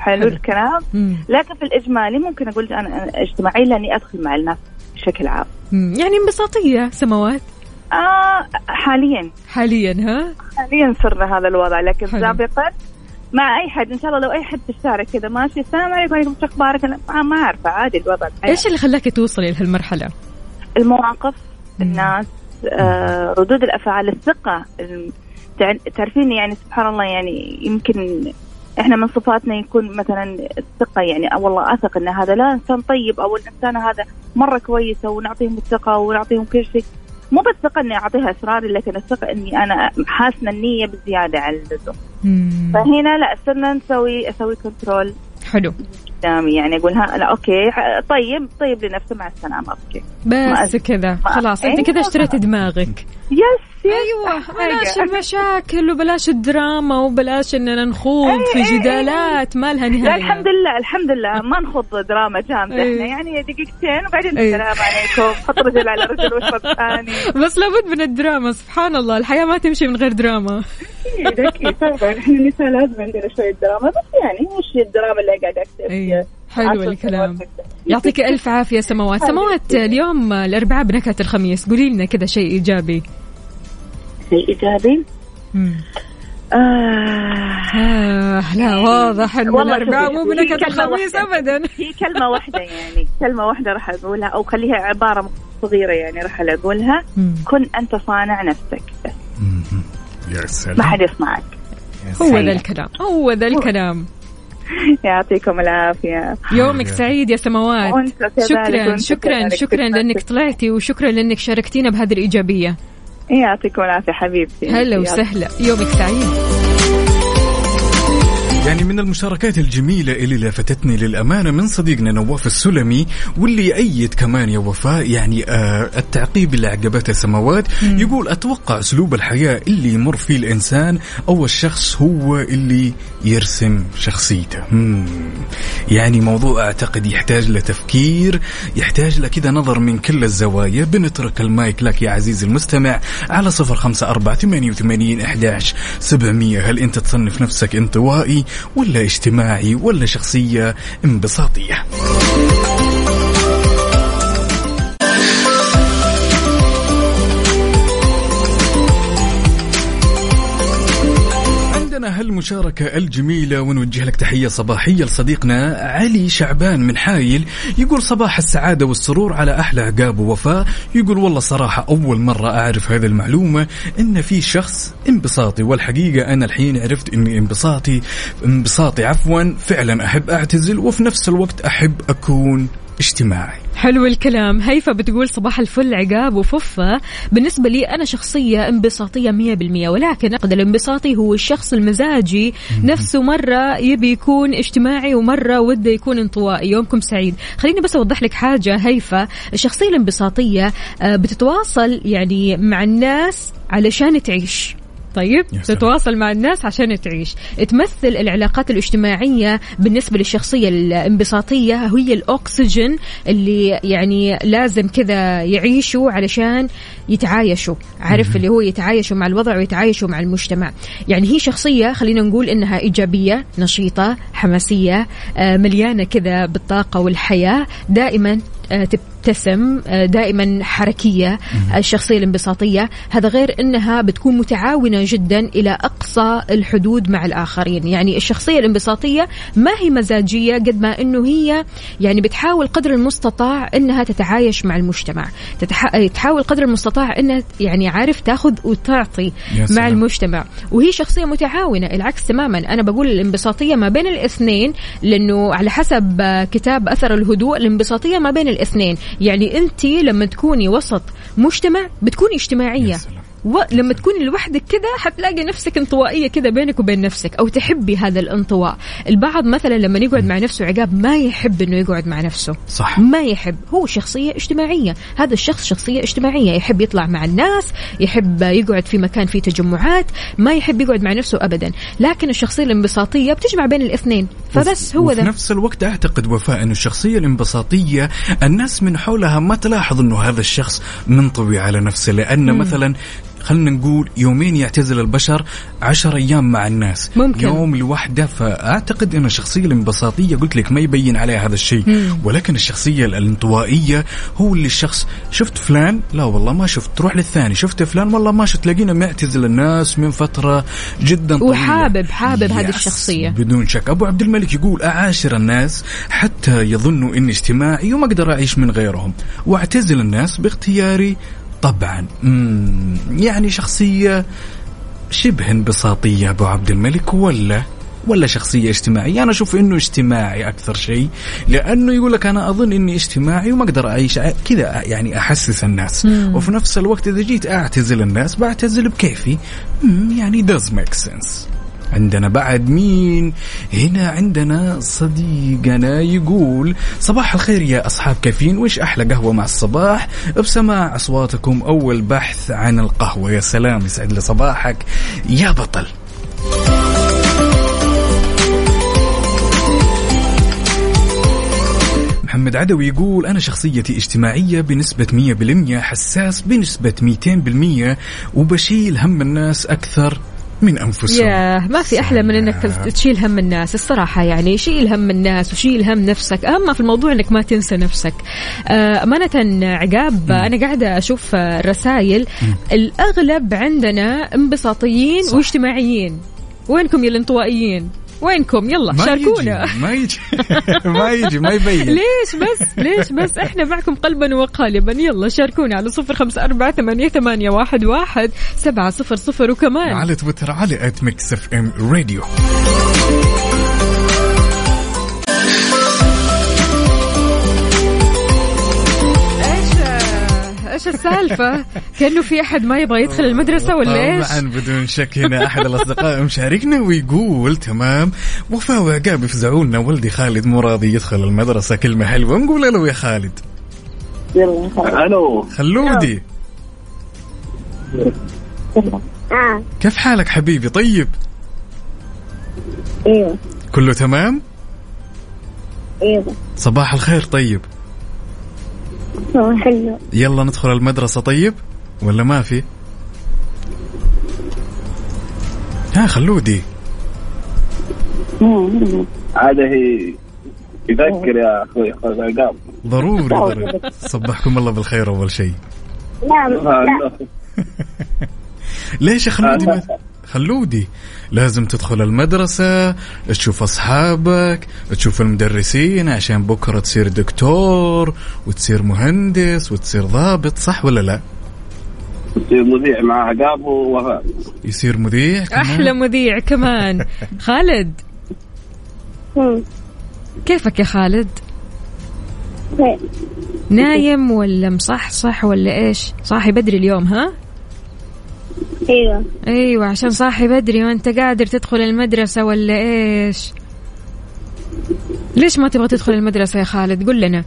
حلو حلو. الكلام مم. لكن في الإجمالي ممكن أقول أنا أنا اجتماعيه لأني أدخل مع الناس بشكل عام مم. يعني انبساطية سماوات آه حاليا حاليا ها حاليا صرنا هذا الوضع لكن حلو. سابقا مع أي حد إن شاء الله لو أي حد في الشارع كذا ماشي السلام عليكم وعليكم شو أخبارك ما اعرفه عادي الوضع الحياة. إيش اللي خلاك توصلي لهالمرحلة؟ المواقف مم. الناس آه ردود الأفعال الثقة تعرفين يعني سبحان الله يعني يمكن إحنا من صفاتنا يكون مثلا الثقة يعني أو والله أثق إن هذا لا إنسان طيب أو الانسانه هذا مرة كويسة ونعطيهم الثقة ونعطيهم كل شيء. مو بالثقه إني أعطيها اسراري لكن الثقة إني أنا حاسنة النية بزيادة عن اللزوم. فهنا لا صرنا نسوي أسوي control حلو. قدامي يعني أقول ها لا okay طيب طيب لنفسه مع السلامة okay. بس كذا. خلاص أنت أيوة، كذا اشتريت. دماغك. yes yes أيوه بلاش. المشاكل وبلاش الدراما وبلاش إننا نخوض في. جدالات ما لها لا نهاية. الحمد لله الحمد لله. ما نخوض دراما جامدة. إحنا يعني دقيقتين وبعدين. السلام عليكم. حط رجل على رجل وشرب ثاني. بس لابد من الدراما سبحان الله. الحياة ما تمشي من غير دراما. أكيد أكيد. طبعا. إحنا النساء لازم عندنا شوية دراما بس يعني مش الدراما اللي قاعد أكتب. حلو الكلام. يعطيك ألف عافية سماوات. سماوات اليوم الأربعاء بنكهة الخميس. قولي لنا كذا شيء إيجابي. شيء ايجابي. آه. آه لا واضح إن والله الاربعاء مو هي بنكهه كلمة الخميس واحدة. ابدا. هي كلمة واحدة يعني كلمة واحدة راح أقولها أو خليها عبارة صغيرة يعني راح أقولها. مم. كن أنت صانع نفسك. يا ما سلام حد يصنعك هو ذا الكلام هو ذا الكلام. يعطيكم العافية. يومك سعيد يا سماوات. شكرا شكرا. شكرا لأنك طلعتي وشكرا لأنك شاركتينا بهذه الإيجابية. يعطيكم العافية حبيبتي. هلا وسهلا. يومك سعيد. يعني من المشاركات الجميلة اللي لفتتني للأمانة من صديقنا نواف السلمي واللي يأيد كمان يا وفاء يعني آه التعقيب اللي عقبته سماوات. يقول أتوقع أسلوب الحياة اللي يمر فيه الإنسان أو الشخص هو اللي يرسم شخصيته. مم. يعني موضوع أعتقد يحتاج لتفكير يحتاج لكذا نظر من كل الزوايا. بنترك المايك لك يا عزيزي المستمع على صفر خمسة أربعة ثمانية وثمانين أحداش سبعمية. هل أنت تصنف نفسك انطوائي؟ ولا اجتماعي ولا شخصية انبساطية. هالمشاركة الجميلة ونوجه لك تحية صباحية لصديقنا علي شعبان من حايل. يقول صباح السعادة والسرور على أحلى عقاب ووفاء. يقول والله صراحة أول مرة أعرف هذه المعلومة إن في شخص انبساطي. والحقيقة أنا الحين عرفت إني انبساطي انبساطي عفوا فعلا أحب أعتزل وفي نفس الوقت أحب أكون اجتماعي. حلو الكلام. هيفا بتقول صباح الفل عقاب وففة. بالنسبة لي أنا شخصية انبساطية مية بالمية ولكن أعتقد الانبساطي هو الشخص المزاجي. نفسه مرة يبي يكون اجتماعي ومرة وده يكون انطوائي. يومكم سعيد. خليني بس أوضح لك حاجة هيفا. الشخصية الانبساطية آه، بتتواصل يعني مع الناس علشان تعيش. طيب. تتواصل مع الناس عشان تعيش. تمثل العلاقات الاجتماعية بالنسبة للشخصية الانبساطية هي الأكسجين اللي يعني لازم كذا يعيشوا علشان يتعايشوا. عارف اللي هو يتعايشوا مع الوضع ويتعايشوا مع المجتمع. يعني هي شخصية خلينا نقول إنها إيجابية نشيطة حماسية آه، مليانة كذا بالطاقة والحياة دائما آه، تبتسم آه، دائما حركية الشخصية الانبساطية. هذا غير أنها بتكون متعاونة جدا إلى أقصى الحدود مع الآخرين. يعني الشخصية الانبساطية ما هي مزاجية قد ما أنه هي يعني بتحاول قدر المستطاع أنها تتعايش مع المجتمع. تتح... تحاول قدر المستطاع أنها يعني عارف تاخذ وتعطي مع. المجتمع. وهي شخصية متعاونة العكس تماما. أنا بقول الانبساطية ما بين الاثنين لأنه على حسب آه، كتاب أثر الهدوء الانبساطية ما بين الاثنين. يعني أنت لما تكوني وسط مجتمع بتكوني سلام. ولما تكوني لوحدك كذا حتلاقي نفسك انطوائية كذا بينك وبين نفسك أو تحبي هذا الانطواء. البعض مثلا لما يقعد مع نفسه عقاب ما يحب إنه يقعد مع نفسه. صح. ما يحب. هو شخصية اجتماعية. هذا الشخص شخصية اجتماعية. يحب يطلع مع الناس يحب يقعد في مكان فيه تجمعات ما يحب يقعد مع نفسه أبدا. لكن الشخصية الانبساطية بتجمع بين الاثنين. فبس هو وفي ذا نفس الوقت أعتقد وفاء إنه الشخصية الانبساطية الناس من حولها ما تلاحظ إنه هذا الشخص منطوي على نفسه لأن مثلا خلينا نقول يومين يعتزل البشر عشر أيام مع الناس. ممكن. يوم لوحده فأعتقد إن الشخصية الانبساطية قلت لك ما يبين عليها هذا الشيء. ولكن الشخصية الانطوائية هو اللي الشخص شفت فلان؟ لا والله ما شفت. تروح للثاني شفت فلان؟ والله ما شفت. تلاقينا معتزل الناس من فترة جدا طويلة. وحابب- حابب هذه الشخصية. بدون شك. أبو عبد الملك يقول أعاشر الناس حتى يظنوا إني اجتماعي وما أقدر أعيش من غيرهم. وأعتزل الناس باختياري طبعا. مم. يعني شخصية شبه انبساطية أبو عبد الملك ولا ولا شخصية اجتماعية؟ أنا أشوف إنه اجتماعي أكثر شيء لأنه يقول لك أنا أظن إني اجتماعي وما أقدر أعيش كذا يعني أحسس الناس. وفي نفس الوقت إذا جيت أعتزل الناس بعتزل بكيفي. مم، يعني does make sense. عندنا بعد مين؟ هنا عندنا صديقنا يقول صباح الخير يا أصحاب كافيين وش أحلى قهوة مع الصباح؟ بسماع أصواتكم أول بحث عن القهوة. يا سلام يسعد لي صباحك. يا بطل. محمد عدوي يقول أنا شخصيتي اجتماعية بنسبة 100% حساس بنسبة 200% وبشيل هم الناس أكثر من أنفسهم. ياه ما في أحلى من إنك تشيل هم الناس. الصراحة يعني شيل هم الناس وشيل هم نفسك. أهم في الموضوع إنك ما تنسى نفسك. آه، أمانة عقاب أنا قاعدة أشوف الرسائل الأغلب عندنا انبساطيين. واجتماعيين. وينكم يا الانطوائيين؟ وينكم؟ يلا ما شاركونا. يجي ما يجي. ما يجي ما يبين. ليش بس؟ ليش بس؟ إحنا معكم قلبا وقالبا. يلا شاركونا على صفر خمسة أربعة ثمانية, ثمانية واحد, واحد سبعة صفر صفر. وكمان على تويتر على at Mix FM Radio إيش السالفة؟ كأنه في أحد ما يبغى يدخل المدرسة ولا إيش؟ طبعا بدون شك هنا أحد الأصدقاء مشاركنا ويقول تمام. وفاء وعقاب يفزعوا لنا ولدي خالد مو راضي يدخل المدرسة. كلمة حلوة. نقول له يا خالد. ألو. خلودي. كيف حالك حبيبي؟ طيب؟ أيوه كله تمام؟ أيوه صباح الخير. طيب. حلو. يلا ندخل المدرسة طيب؟ ولا ما في؟ ها خلودي هذا هي يذكر يا أخوي ضروري ضروري. صبحكم الله بالخير أول شيء. لا. لا. ليش يا خلودي ما... خلودي لازم تدخل المدرسة تشوف أصحابك تشوف المدرسين عشان بكرة تصير دكتور وتصير مهندس وتصير ضابط صح ولا لا تصير مذيع مع عقاب ووفاء يصير مذيع كمان؟ أحلى مذيع كمان خالد. كيفك يا خالد؟ طيب. نايم ولا مصحصح ولا إيش؟ صاحي بدري اليوم ها؟ أيوه. أيوه عشان صاحي بدري وأنت قادر تدخل المدرسة ولا إيش؟ ليش ما تبغى تدخل المدرسة يا خالد؟ قل لنا.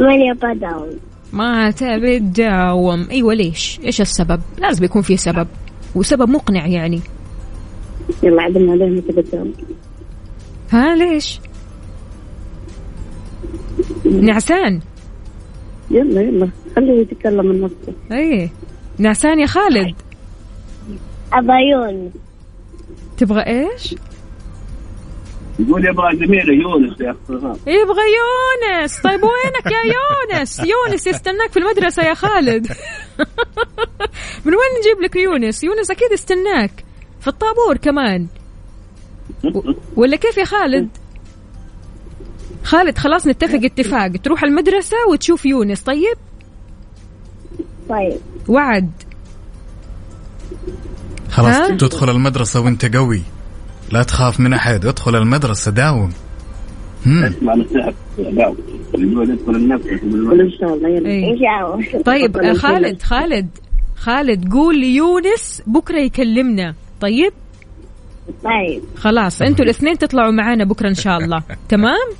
ماني أبغى أداوم. ما تبي تداوم. أيوه ليش؟ إيش السبب؟ لازم يكون في سبب. وسبب مقنع يعني. يلا عليه متى بدهم ها ليش؟ نعسان. يلا يلا خليه يتكلم من نفسه. إيه نعسان يا خالد. أبايون. تبغى إيش؟ يقول يبغى زميله يونس يا أخي. يبغى يونس. طيب وينك يا يونس؟ يونس يستناك في المدرسة يا خالد. من وين نجيب لك يونس؟ يونس أكيد يستناك. في الطابور كمان. ولا كيف يا خالد؟ خالد خلاص نتفق اتفاق. تروح المدرسة وتشوف يونس. طيب؟ طيب. وعد. خلاص ها؟ تدخل المدرسة وانت قوي. لا تخاف من أحد. ادخل المدرسة داوم. هم. اسمع نصيحة إن شاء الله يلا. إيه. الله طيب. خالد خالد خالد قول ليونس بكرة يكلمنا. طيب؟ طيب. خلاص أنتوا الاثنين تطلعوا معانا بكرة إن شاء الله. تمام؟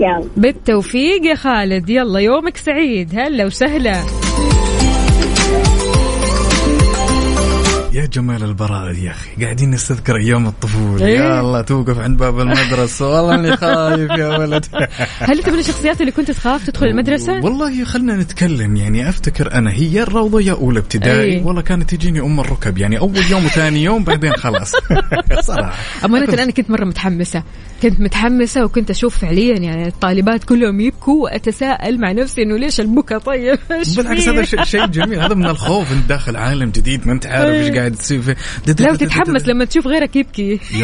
يلا. بالتوفيق يا خالد. يلا يومك سعيد. هلا وسهلا. يا جمال البراءة يا أخي قاعدين نستذكر أيام الطفولة إيه. يا الله توقف عند باب المدرسة والله إني خايف يا ولد هل انت من الشخصيات اللي كنت تخاف تدخل المدرسة؟ والله خلنا نتكلم يعني أفتكر أنا هي الروضة يا أولى ابتدائي أي. والله كانت تجيني أم الركب يعني أول يوم وثاني يوم بعدين خلاص صراحة أمانة أنا كنت مرة متحمسة كنت متحمسة وكنت أشوف فعليا يعني الطالبات كلهم يبكوا وأتساءل مع نفسي إنه ليش البكا طيب إيش بالعكس؟ هذا شيء جميل هذا من الخوف انت داخل عالم جديد ما أنت عارف أي. إيش قاعد تصير فيه لا وتتحمس لما تشوف غيرك يبكي.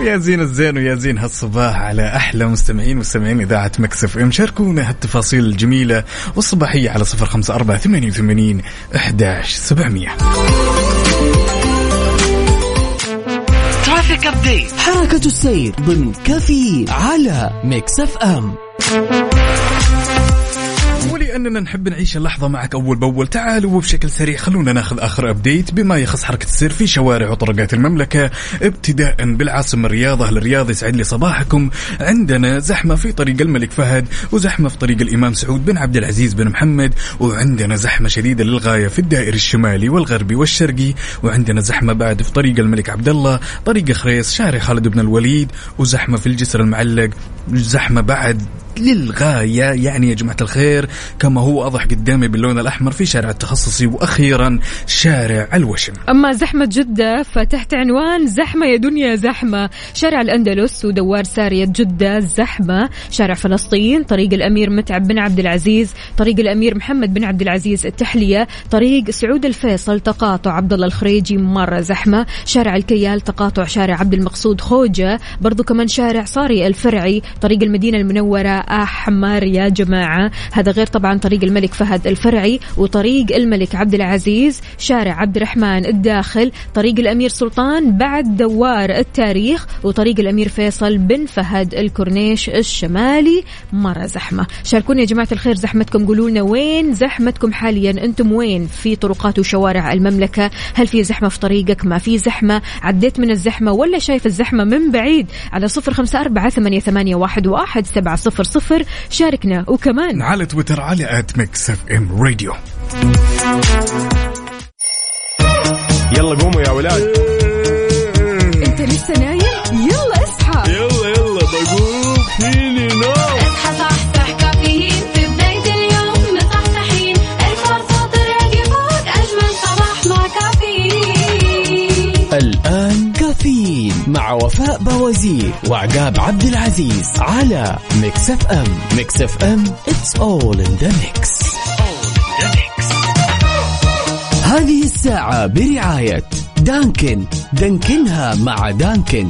يا زين الزين ويا زين هالصباح على أحلى مستمعين مستمعين إذاعة Mix FM. شاركونا هالتفاصيل الجميلة والصباحية على صفر خمسة أربعة ثمانية وثمانين احداش سبعمئه traffic update حركة السير ضمن كفي على Mix FM. ولاننا نحب نعيش اللحظة معك أول بأول. تعالوا وبشكل سريع خلونا ناخذ آخر update بما يخص حركة السير في شوارع وطرقات المملكة ابتداء بالعاصمة الرياض أهل الرياض يسعد لي صباحكم. عندنا زحمة في طريق الملك فهد وزحمة في طريق الإمام سعود بن عبد العزيز بن محمد وعندنا زحمة شديدة للغاية في الدائري الشمالي والغربي والشرقي وعندنا زحمة بعد في طريق الملك عبد الله طريق خريص شارع خالد بن الوليد وزحمة في الجسر المعلق زحمة بعد للغاية. يعني يا جماعة الخير كما هو واضح قدامي باللون الأحمر في شارع التخصصي وأخيرا شارع الوشم. أما زحمة جدة فتحت عنوان زحمة يا دنيا زحمة. شارع الأندلس ودوار سارية جدة زحمة. شارع فلسطين طريق الأمير متعب بن عبد العزيز. طريق الأمير محمد بن عبد العزيز التحلية. طريق سعود الفيصل تقاطع عبد الله الخريجي مرة زحمة. شارع الكيال تقاطع شارع عبد المقصود خوجة. برضو كمان شارع صاري الفرعي طريق المدينة المنورة أحمر يا جماعة. هذا غير طبعا طريق الملك فهد الفرعي وطريق الملك عبد العزيز شارع عبد الرحمن الداخل طريق الأمير سلطان بعد دوار التاريخ وطريق الأمير فيصل بن فهد الكورنيش الشمالي. مرة زحمة. شاركونا يا جماعة الخير زحمتكم. قولوا لنا وين زحمتكم حاليا؟ أنتم وين؟ في طرقات وشوارع المملكة؟ هل في زحمة في طريقك؟ ما في زحمة؟ عديت من الزحمة ولا شايف الزحمة من بعيد؟ على صفر خمسة أربعة ثمانية, ثمانية واحد, واحد سبعة صفر صفر. شاركنا. وكمان. على تويتر على at Mix FM Radio يلا قوموا يا ولاد. أنت لسه نايم؟ يلا اصحى. يلا يلا بقوم. فيني نوم. مع وفاء بوازير وعقاب عبد العزيز على Mix FM Mix FM it's all in the mix. هذه الساعة برعاية Dunkin. Dunkin ها مع Dunkin.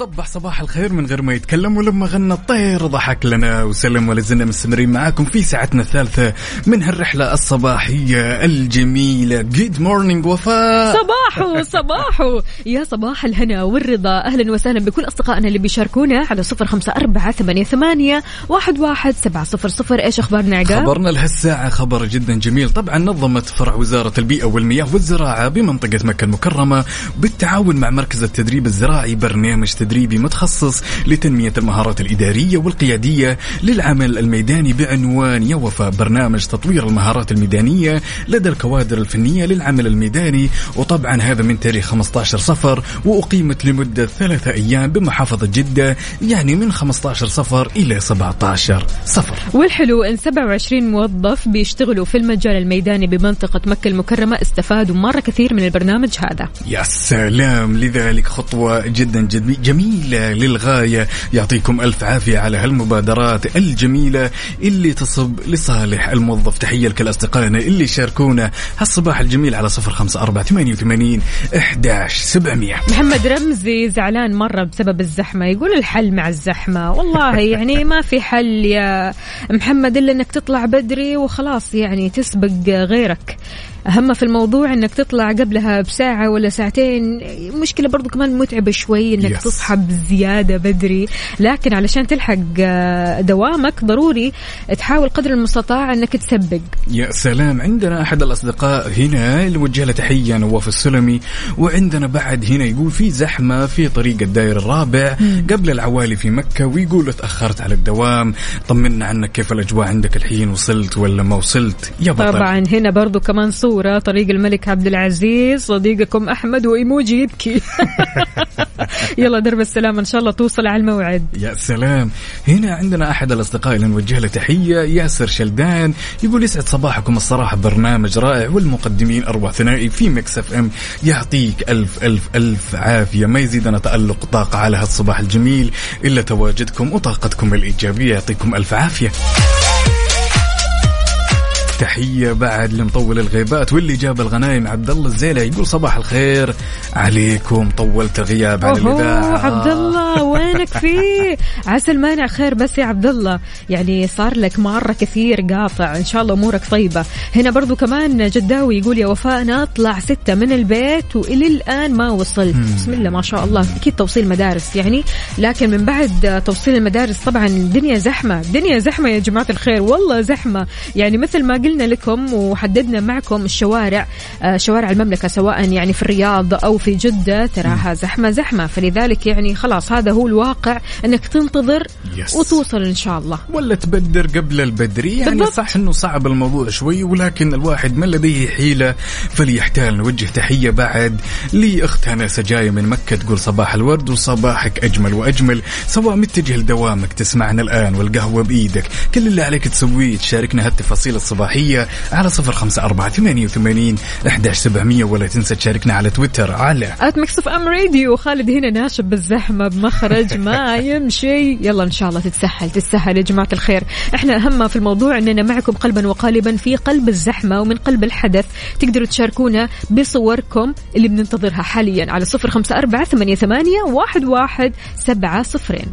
صبح صباح الخير من غير ما يتكلم ولما غنى الطير ضحك لنا. وسلم ولا زلنا مستمرين معاكم في ساعتنا الثالثة من هالرحلة الصباحية الجميلة. good morning وفاء. صباحو صباحو. يا صباح الهنا والرضا. أهلا وسهلا بكل أصدقائنا اللي بيشاركونا على صفر خمسة أربعة ثمانية, ثمانية واحد, واحد سبعة صفر صفر. إيش أخبارنا عقاب؟ خبرنا لهالساعة خبر جدا جميل. طبعا نظمت فرع وزارة البيئة والمياه والزراعة بمنطقة مكة المكرمة بالتعاون مع مركز التدريب الزراعي برنامج تدريبي متخصص لتنمية المهارات الإدارية والقيادية للعمل الميداني بعنوان يا وفاء برنامج تطوير المهارات الميدانية لدى الكوادر الفنية للعمل الميداني. وطبعا هذا من تاريخ 15 صفر وأقيمت لمدة ثلاثة أيام بمحافظة جدة يعني من 15 صفر إلى 17 صفر. والحلو إن 27 موظف بيشتغلوا في المجال الميداني بمنطقة مكة المكرمة استفادوا مرة كثير من البرنامج هذا. يا سلام! لذلك خطوة جدا جد- جميلة للغاية. يعطيكم ألف عافية على هالمبادرات الجميلة اللي تصب لصالح الموظف. تحية لكل أصدقائنا اللي شاركونا هالصباح الجميل على صفر خمسة أربعة ثمانية وثمانين إحداش سبعمية. محمد رمزي زعلان مرة بسبب الزحمة. يقول الحل مع الزحمة. والله يعني ما في حل يا محمد إلا أنك تطلع بدري وخلاص يعني تسبق غيرك. أهم في الموضوع أنك تطلع قبلها بساعة ولا ساعتين. مشكلة برضو كمان متعبة شوي أنك Yes. تصحى بزيادة بدري. لكن علشان تلحق آه، دوامك ضروري تحاول قدر المستطاع أنك تسبق. يا سلام. عندنا أحد الأصدقاء هنا اللي وجه له تحية نواف السلمي. وعندنا بعد هنا يقول في زحمة في طريق الداير الرابع قبل العوالي في مكة ويقول تاخرت على الدوام. طمنا عنك كيف الأجواء عندك الحين؟ وصلت ولا ما وصلت؟ يا بطل. طبعا هنا برضو كمان صورة طريق الملك عبد العزيز صديقكم أحمد وإيموجي يبكي. يلا درب السلامة إن شاء الله توصل على الموعد. يا سلام. هنا عندنا أحد الأصدقاء اللي نوجه له تحية ياسر شلدان يقول يسعد صباحكم. الصراحة برنامج رائع والمقدمين أروع ثنائي في Mix FM. يعطيك ألف ألف ألف عافية. ما يزيدنا تألق طاقة على هالصباح الجميل إلا تواجدكم وطاقتكم الإيجابية يعطيكم ألف عافية. تحية بعد لمطول الغيبات واللي جاب الغنايم عبد الله الزيلة يقول صباح الخير. عليكم طولت الغياب أوهو الإذاعة عبد الله وينك فيه عسى المانع خير بس يا عبد الله يعني صار لك مرة كثير قاطع. إن شاء الله أمورك طيبة. هنا برضو كمان جداوي يقول يا وفاء أنا أطلع ستة من البيت وإلى الآن ما وصلت. بسم الله ما شاء الله. أكيد توصيل مدارس يعني. لكن من بعد توصيل المدارس طبعا الدنيا زحمة. الدنيا زحمة يا جماعة الخير. والله زحمة. يعني مثل ما قلنا لكم وحددنا معكم الشوارع آه، شوارع المملكة سواء يعني في الرياض أو في جدة تراها زحمة زحمة. فلذلك يعني خلاص هذا هو الواقع أنك تنتظر يس. وتوصل إن شاء الله. ولا تبدر قبل البدري يعني بالضبط. صح إنه صعب الموضوع شوي ولكن الواحد من لديه حيلة فليحتال. نوجه تحية بعد لأختنا سجايا من مكة تقول صباح الورد وصباحك أجمل وأجمل سواء متجه لدوامك تسمعنا الآن والقهوة بإيدك. كل اللي عليك تسويه تشاركنا هالتفاصيل الصباحيه على صفر خمسة أربعة ثمانية وثمانين احداش سبعمية ولا تنسى تشاركنا على تويتر على at Mix FM Radio خالد هنا ناشب بالزحمة بمخرج ما يمشي. يلا إن شاء الله تتسهل. تتسهل يا جماعة الخير. إحنا ما في الموضوع إننا معكم قلبا وقالبا في قلب الزحمة ومن قلب الحدث. تقدروا تشاركونا بصوركم اللي بننتظرها حاليا على صفر خمسة أربعة ثمانية, ثمانية واحد, واحد سبعة صفرين.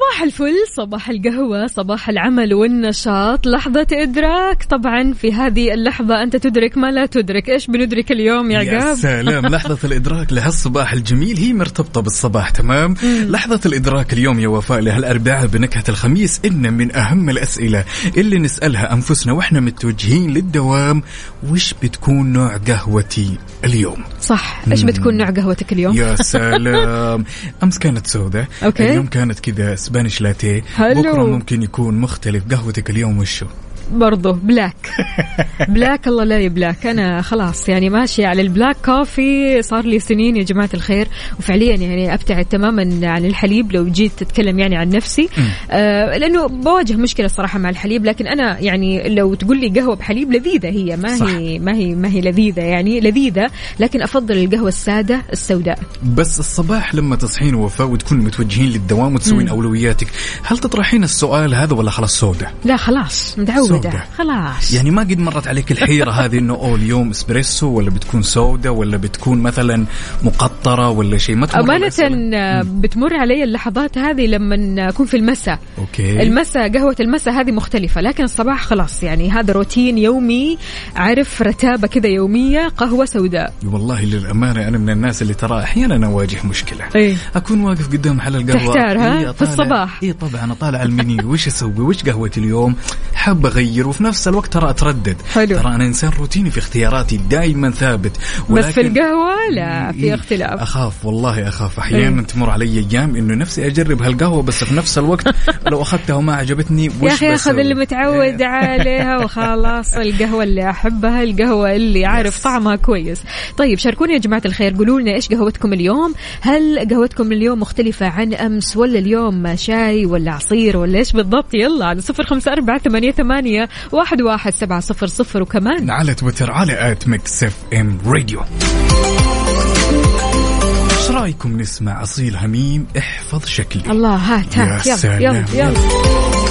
صباح الفل صباح القهوة صباح العمل والنشاط لحظة إدراك. طبعا في هذه اللحظة أنت تدرك ما لا تدرك. إيش بندرك اليوم يا يا عقاب سلام. لحظة الإدراك لهالصباح الجميل هي مرتبطة بالصباح تمام؟ لحظة الإدراك اليوم يا وفاء لهالأربعاء بنكهة الخميس إن من أهم الأسئلة اللي نسألها أنفسنا وإحنا متوجهين للدوام. وش بتكون نوع قهوتي اليوم؟ صح. إيش بتكون نوع قهوتك اليوم؟ يا سلام. أمس كانت سوداء okay. اليوم كانت كذا Spanish latte حلو. بكرة ممكن يكون مختلف قهوتك اليوم وشو برضو black black الله لا يبلاك. أنا خلاص يعني ماشية على ال black coffee صار لي سنين يا جماعة الخير. وفعليا يعني أبتعد تماما عن الحليب لو جيت تتكلم يعني عن نفسي. آه لأنه بواجه مشكلة الصراحة مع الحليب. لكن أنا يعني لو تقول لي قهوة بحليب لذيذة هي. ما صح. هي ما هي ما هي لذيذة يعني. لذيذة. لكن أفضل القهوة السادة السوداء. بس الصباح لما تصحين وفاء وتكونوا متوجهين للدوام وتسوين أولوياتك هل تطرحين السؤال هذا ولا خلاص سودة لا خلاص متعودة. سودة. خلاص. يعني ما قد مرت عليك الحيرة هذه إنه أوه اليوم إسبريسو ولا بتكون سودة ولا بتكون مثلا مقطرة ولا شيء؟ ما تمر أمانة؟ آه، بتمر علي اللحظات هذه لما أكون في المساء. okay. المساء قهوة المساء هذه مختلفة لكن الصباح خلاص يعني هذا روتين يومي عارف رتابة كذا يومية قهوة سوداء. والله للأمانة أنا من الناس اللي ترى أحيانا أواجه مشكلة. إيه. أكون واقف قدام محل القهوة. تحتار، ها؟ إيه، في الصباح. إي طبعا أطالع المنيو. وش أسوي؟ وش قهوتي اليوم؟ حاب أغير وفي نفس الوقت ترى أتردد. حلو. ترى أنا إنسان روتيني في اختياراتي دائما ثابت. بس في القهوة لا في إيه، اختلاف. أخاف والله أخاف. أحيانا إيه. تمر علي أيام إنه نفسي أجرب هالقهوة بس في نفس الوقت لو أخذتها وما عجبتني وش يا أخي أخذ؟ اللي متعود عليها وخلاص القهوة اللي أحبها القهوة اللي عارف طعمها كويس. طيب شاركوني يا جماعة الخير قولوا لنا إيش قهوتكم اليوم؟ هل قهوتكم اليوم مختلفة عن أمس ولا اليوم شاي ولا عصير ولا إيش بالضبط؟ يلا على صفر خمسة أربعة ثمانية ثمانية واحد واحد سبعة صفر صفر وكمان على تويتر على at Mix FM Radio. إيش رأيكم نسمع أصيل هميم؟ احفظ شكلي. الله هات يا هات يلا. يلا يلا.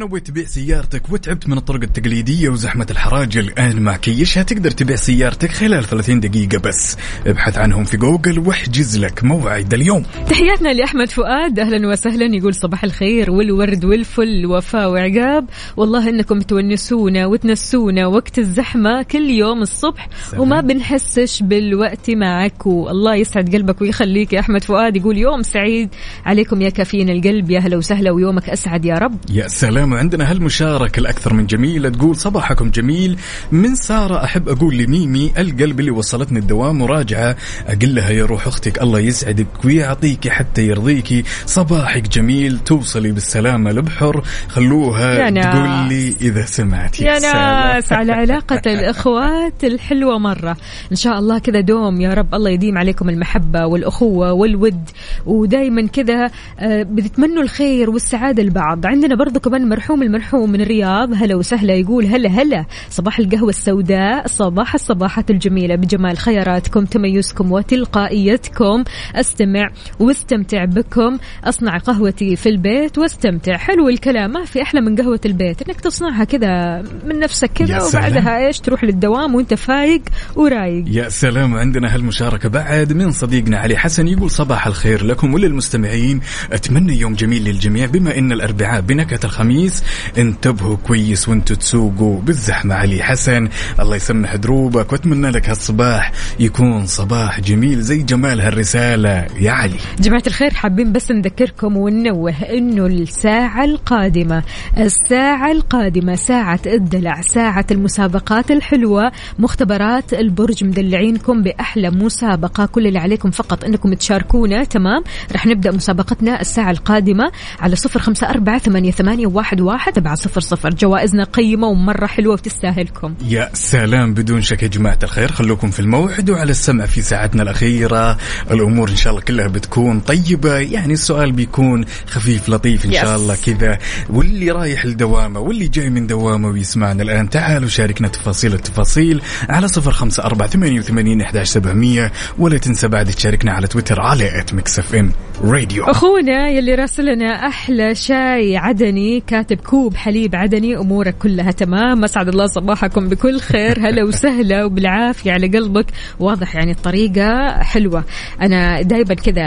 نويت تبيع سيارتك وتعبت من الطرق التقليدية وزحمة الحراج الآن مع كيشها تقدر تبيع سيارتك خلال 30 دقيقة بس. ابحث عنهم في جوجل واحجز لك موعد اليوم. تحياتنا لأحمد فؤاد أهلا وسهلا يقول صباح الخير والورد والفل وفاء وعقاب. والله إنكم تونسونا وتنسونا وقت الزحمة كل يوم الصبح سلام. وما بنحسش بالوقت معكم الله يسعد قلبك ويخليك يا أحمد فؤاد. يقول يوم سعيد عليكم يا كافيين القلب يا هلا وسهلا ويومك أسعد يا رب. يا سلام عندنا هالمشاركة الأكثر من جميلة تقول صباحكم جميل. من سارة أحب أقول لميمي القلب اللي وصلتني الدوام مراجعة أقول لها يا روح أختك الله يسعدك ويعطيكي حتى يرضيكي. صباحك جميل توصلي بالسلامة لبحر. خلوها. تقول لي إذا سمعتي يا. ناس على علاقة الإخوات الحلوة مرة. إن شاء الله كذا دوم يا رب الله يديم عليكم المحبة والأخوة والود. ودايما كذا آه، بتتمنوا الخير والسعادة لبعض. عندنا برضو كمان مرحوم المرحوم من الرياض هلا وسهلا يقول هلا هلا صباح القهوة السوداء صباح الصباحات الجميلة. بجمال خياراتكم تميزكم وتلقائيتكم. أستمع واستمتع بكم. أصنع قهوتي في البيت واستمتع. حلو الكلام ما في أحلى من قهوة البيت إنك تصنعها كذا من نفسك يا كذا سلام. وبعدها إيش تروح للدوام وأنت فايق ورايق. يا سلام عندنا هالمشاركة بعد من صديقنا علي حسن يقول صباح الخير لكم وللمستمعين أتمنى يوم جميل للجميع بما أن الأربعاء بنكهة الخميس. انتبهوا كويس وانتوا تسوقوا بالزحمة علي حسن. الله يسمح دروبك وأتمنى لك هالصباح يكون صباح جميل زي جمال هالرسالة. يا علي. جماعة الخير حابين بس نذكركم وننوه إنه الساعة القادمة الساعة القادمة ساعة الدلع ساعة المسابقات الحلوة مختبرات البرج مدلعينكم بأحلى مسابقة. كل اللي عليكم فقط إنكم تشاركونا. تمام؟ رح نبدأ مسابقتنا الساعة القادمة على صفر خمسة أربعة ثمانية, ثمانية واحد, واحد أربعة صفر صفر. جوائزنا قيمة ومرة حلوة وتستاهلكم يا سلام بدون شك يا جماعة الخير خلوكم في الموعد وعلى السمع في ساعتنا الأخيرة. الأمور إن شاء الله كلها بتكون طيبة يعني السؤال بيكون خفيف لطيف إن. شاء الله كذا. واللي رايح لدوامة واللي جاي من دوامة ويسمعنا الآن تعالوا شاركنا تفاصيل التفاصيل على صفر خمسة أربعة ثمانية وثمانين إحداش سبعمية. ولا تنسى بعد تشاركنا على تويتر على at Mix FM Radio أخونا يلي راسلنا أحلى شاي عدني كاتب كوب حليب عدني أمورك كلها تمام. أسعد الله صباحكم بكل خير. هلا وسهلا وبالعافية على قلبك. واضح يعني الطريقة حلوة. أنا دائما كذا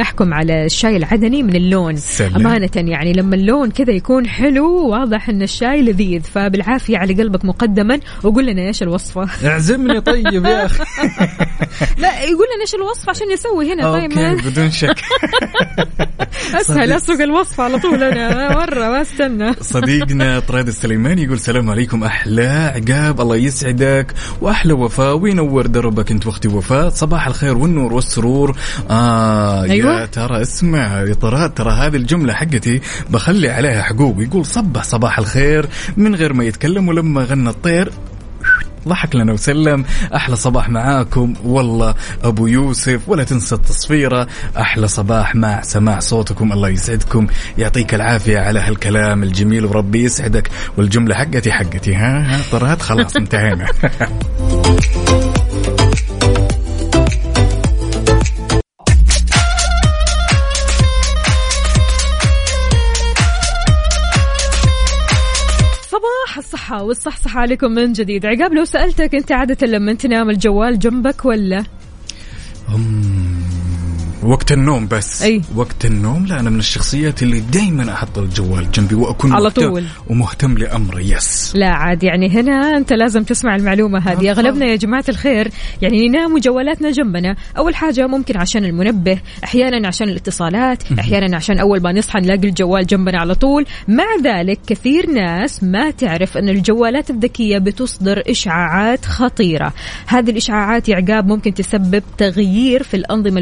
أحكم على الشاي العدني من اللون. سلام. أمانة يعني لما اللون كذا يكون حلو واضح إن الشاي لذيذ. فبالعافية على قلبك مقدما. وقول لنا إيش الوصفة؟ اعزمني طيب يا أخي. لا يقول لنا إيش الوصفة عشان نسوي هنا. طيب أوكي بدون شك. أسهل أسوق الوصفة على طول. أنا مرة ما أستنى. صديقنا. طراد السليماني يقول السلام عليكم. أحلى عقاب. الله يسعدك. وأحلى وفاء. وينور دربك أنت وأختي وفاء. صباح الخير والنور والسرور. آه أيوة. يا ترى اسمع. يا طراد ترى هذه الجملة حقتي بخلي عليها حقوق. يقول صبح صباح الخير. من غير ما يتكلم ولما غنى الطير. ضحك لنا وسلم. أحلى صباح معاكم. والله أبو يوسف ولا تنسى التصفيرة. أحلى صباح مع سماع صوتكم. الله يسعدكم. يعطيك العافية على هالكلام الجميل. وربي يسعدك. والجملة حقتي حقتي. ها ها طرات خلاص انتهينا. الصحة والصحصحة عليكم من جديد. عقاب لو سألتك أنت عادة لما تنام الجوال جنبك ولا؟ وقت النوم بس. أي. وقت النوم لا أنا من الشخصيات اللي دائما أحط الجوال جنبي وأكون على طول. ومهتم لامري يس لا عاد يعني هنا أنت لازم تسمع المعلومة هذه. أغلبنا يا جماعة الخير يعني ننام وجوالاتنا جنبنا. أول حاجة ممكن عشان المنبه أحيانا عشان الاتصالات أحيانا عشان أول ما نصحى نلاقي الجوال جنبنا على طول. مع ذلك كثير ناس ما تعرف أن الجوالات الذكية بتصدر إشعاعات خطيرة. هذه الإشعاعات يا عقاب ممكن تسبب تغيير في الأنظمة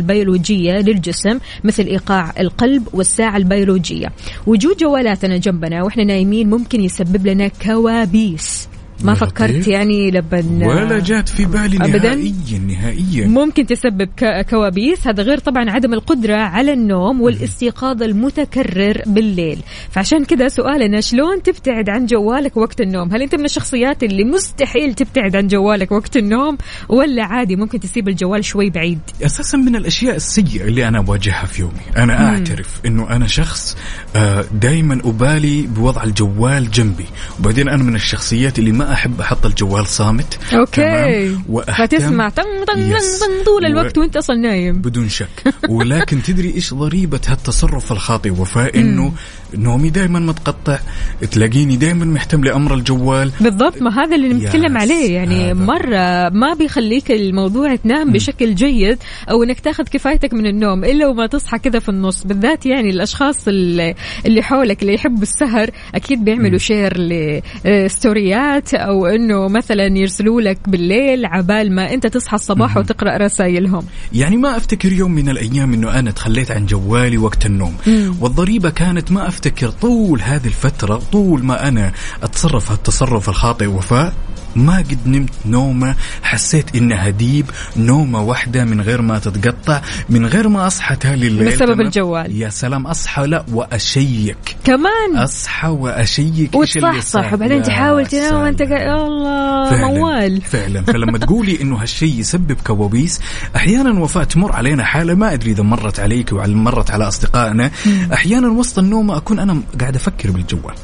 البيولوجية للجسم مثل إيقاع القلب والساعة البيولوجية. وجود جوالاتنا جنبنا وإحنا نايمين ممكن يسبب لنا كوابيس. ما فكرت. يعني لبن ولا جات في بالي أبداً؟ نهائيا نهائيا. ممكن تسبب كوابيس. هذا غير طبعا عدم القدرة على النوم والاستيقاظ المتكرر بالليل. فعشان كذا سؤالنا شلون تبتعد عن جوالك وقت النوم؟ هل أنت من الشخصيات اللي مستحيل تبتعد عن جوالك وقت النوم ولا عادي ممكن تسيب الجوال شوي بعيد؟ أساسا من الأشياء السيئة اللي أنا أواجهها في يومي. أنا أعترف إنه أنا شخص دائما أبالي بوضع الجوال جنبي. وبعدين أنا من الشخصيات اللي ما أحب أحط الجوال صامت. أوكي. فتسمع. طن. طن طن طول الوقت و- وأنت أصلا نايم. بدون شك. ولكن تدري إيش ضريبة هالتصرف الخاطئ؟ وفاء إنه نومي دائما متقطع تلاقيني دائما محتم لأمر الجوال. بالضبط ما هذا اللي نتكلم عليه. يعني هذا. مرة ما بيخليك الموضوع تنام بشكل جيد أو إنك تاخذ كفايتك من النوم إلا وما تصحى كذا في النص. بالذات يعني الأشخاص اللي, اللي حولك اللي يحبوا السهر أكيد بيعملوا شير لستوريات أو إنه مثلا يرسلوا لك بالليل عبال ما أنت تصحى الصباح وتقرأ رسائلهم. يعني ما أفتكر يوم من الأيام إنه أنا تخليت عن جوالي وقت النوم. والضريبة كانت ما أفتكر طول هذه الفترة طول ما أنا أتصرف هالتصرف الخاطئ وفاء ما قد نمت نومة حسيت إنها deep نومة واحدة من غير ما تتقطع من غير ما أصحى تالي الليل بسبب؟ الجوال. يا سلام أصحى لا وأشيك. كمان؟ أصحى وأشيك. وتصحصح. وبعدين تحاول تنام يا الله فعلا موال. فعلا. فلما تقولي إنه هالشيء يسبب كوابيس أحيانا وفاء تمر علينا حالة ما أدري إذا مرت عليك وعلى مرت على أصدقائنا. أحيانا وسط النوم أكون أنا قاعد أفكر بالجوال.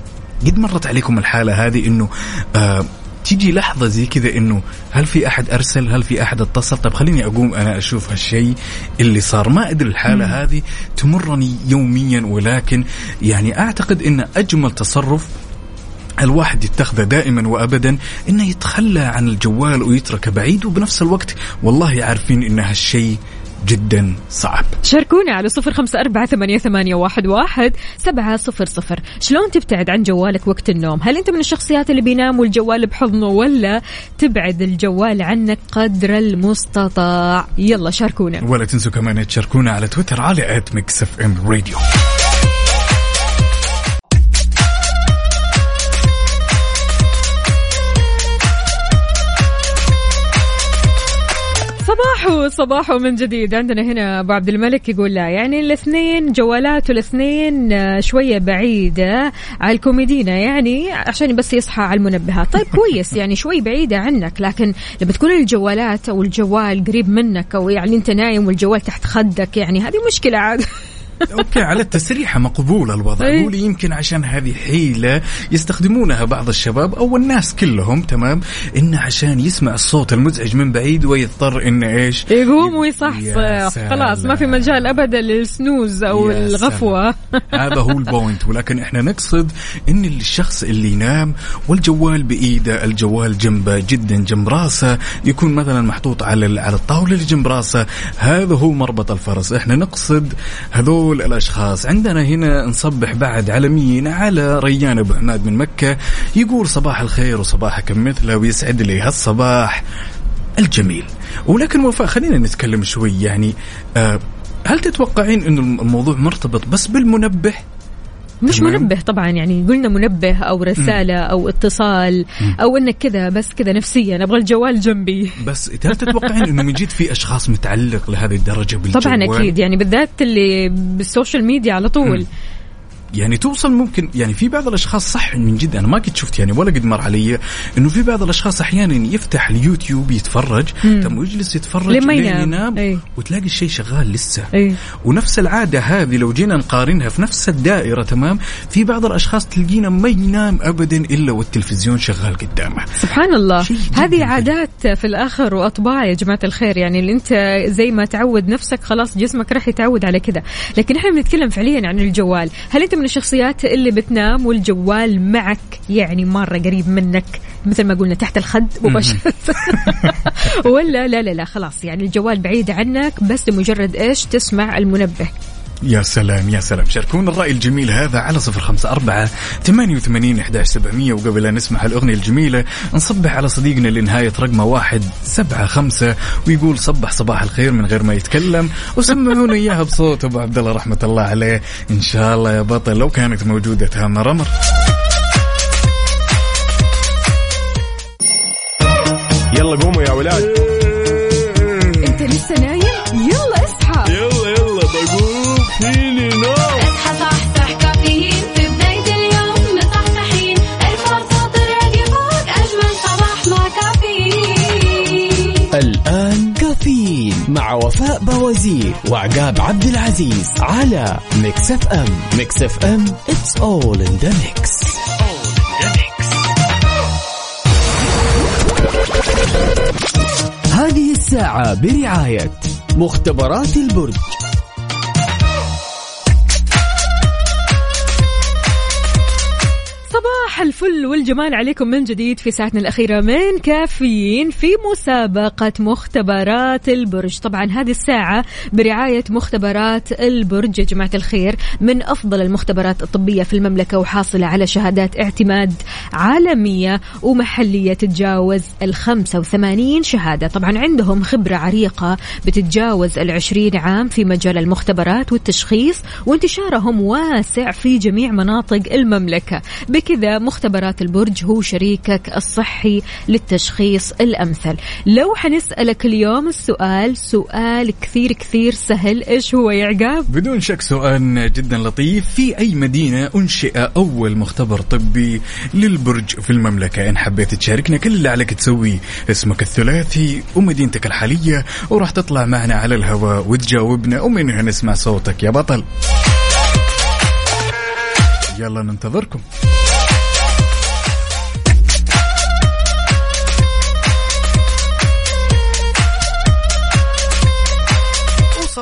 قد مرت عليكم الحالة هذه إنه آه تيجي لحظة زي كذا إنه هل في أحد أرسل؟ هل في أحد اتصل؟ طب خليني أقوم أنا أشوف هالشيء اللي صار. ما أدري الحالة هذه تمرني يوميا ولكن يعني أعتقد إن أجمل تصرف الواحد يتخذه دائما وابدا إنه يتخلى عن الجوال ويتركه بعيد وبنفس الوقت والله عارفين إن هالشيء جدا صعب. شاركونا على صفر خمسة أربعة ثمانية, ثمانية واحد, واحد سبعة صفر صفر. شلون تبتعد عن جوالك وقت النوم؟ هل أنت من الشخصيات اللي بينام والجوال بحضنه ولا تبعد الجوال عنك قدر المستطاع؟ يلا شاركونا. ولا تنسوا كمان تشاركونا على تويتر على at Mix FM Radio صباحو صباحو من جديد. عندنا هنا أبو عبد الملك يقول لا. يعني الاثنين جوالاته الاثنين آه، شوية بعيدة على الكوميدينا يعني عشان بس يصحى على المنبهات طيب كويس يعني شوي بعيدة عنك لكن لما تكون الجوالات أو الجوال قريب منك أو يعني أنت نايم والجوال تحت خدك يعني هذه مشكلة عاد. أوكي على التسريحة مقبول الوضع. إيه. قولي يمكن عشان هذه حيلة يستخدمونها بعض الشباب أو الناس كلهم تمام؟ انه عشان يسمع الصوت المزعج من بعيد ويضطر انه إيش؟ يقوم ويصحصح. خلاص ما في مجال ابدا للسنوز أو الغفوة. هذا هو البوينت. ولكن إحنا نقصد إن الشخص اللي ينام والجوال بإيده الجوال جنبه جدا جنب راسه يكون مثلا محطوط على على الطاولة اللي جنب راسه هذا هو مربط الفرس. إحنا نقصد هذول يقول الأشخاص عندنا هنا نصبح بعد على مين على ريان أبو حماد من مكة. يقول صباح الخير وصباحكم مثله ويسعد لي هالصباح الجميل. ولكن وفاء خلينا نتكلم شوي يعني آه هل تتوقعين إنه الموضوع مرتبط بس بالمنبه مش تمام. منبه طبعا يعني قلنا منبه أو رسالة أو اتصال أو إنك كذا بس كذا نفسيا أبغى الجوال جنبي. بس هل تتوقعين إنه من جد في أشخاص متعلق لهذه الدرجة بالجوال؟ طبعا أكيد يعني بالذات اللي بالسوشيال ميديا على طول. يعني توصل ممكن يعني في بعض الأشخاص صح من جد أنا ما قد شفت يعني ولا قد مر علي إنه في بعض الأشخاص أحيانا يفتح اليوتيوب يتفرج تم ويجلس يتفرج لين ما لين ينام. ينام أي. وتلاقي الشيء شغال لسه أي. ونفس العادة هذه لو جينا نقارنها في نفس الدائرة تمام في بعض الأشخاص تلقينا ما ينام ابدا إلا والتلفزيون شغال قدامه سبحان الله هذه. عادات في الآخر وأطباع يا جماعة الخير يعني اللي أنت زي ما تعود نفسك خلاص جسمك راح يتعود على كذا لكن إحنا بنتكلم فعليا عن الجوال هل أنت من الشخصيات اللي بتنام والجوال معك يعني مرة قريب منك مثل ما قلنا تحت الخد مباشرة. ولا لا لا لا خلاص يعني الجوال بعيد عنك بس لمجرد إيش تسمع المنبه. يا سلام يا سلام. شاركونا الرأي الجميل هذا على صفر خمسة أربعة ثمانية وثمانين إحداش سبعمية وقبل أن نسمع الأغنية الجميلة نصبح على صديقنا اللي نهاية رقمه واحد سبعة خمسة ويقول صبح صباح الخير من غير ما يتكلم. وسمعونا إياها بصوت أبو عبد الله رحمة الله عليه. إن شاء الله يا بطل لو كانت موجودة تهام رمر. يلا قوموا يا ولاد. الآن كافيين مع وفاء بوازير وعقاب عبد العزيز على Mix FM Mix FM it's all in the mix. هذه الساعة برعاية مختبرات البرج. صباح الفل والجمال عليكم من جديد في ساعتنا الأخيرة من كافيين في مسابقة مختبرات البرج. طبعا هذه الساعة برعاية مختبرات البرج يا جماعة الخير من أفضل المختبرات الطبية في المملكة وحاصلة على شهادات اعتماد عالمية ومحلية تتجاوز ال 85 شهادة. طبعا عندهم خبرة عريقة بتتجاوز ال 20 عام في مجال المختبرات والتشخيص وانتشارهم واسع في جميع مناطق المملكة. بكذا مختبرات البرج هو شريكك الصحي للتشخيص الأمثل. لو حنسألك اليوم السؤال سؤال كثير كثير سهل إيش هو يا عقاب؟ بدون شك سؤال جدا لطيف. في أي مدينة أنشئ أول مختبر طبي للبرج في المملكة؟ إن حبيت تشاركنا كل اللي عليك تسوي. اسمك الثلاثي ومدينتك الحالية وراح تطلع معنا على الهواء وتجاوبنا ومنها نسمع صوتك يا بطل. يلا ننتظركم.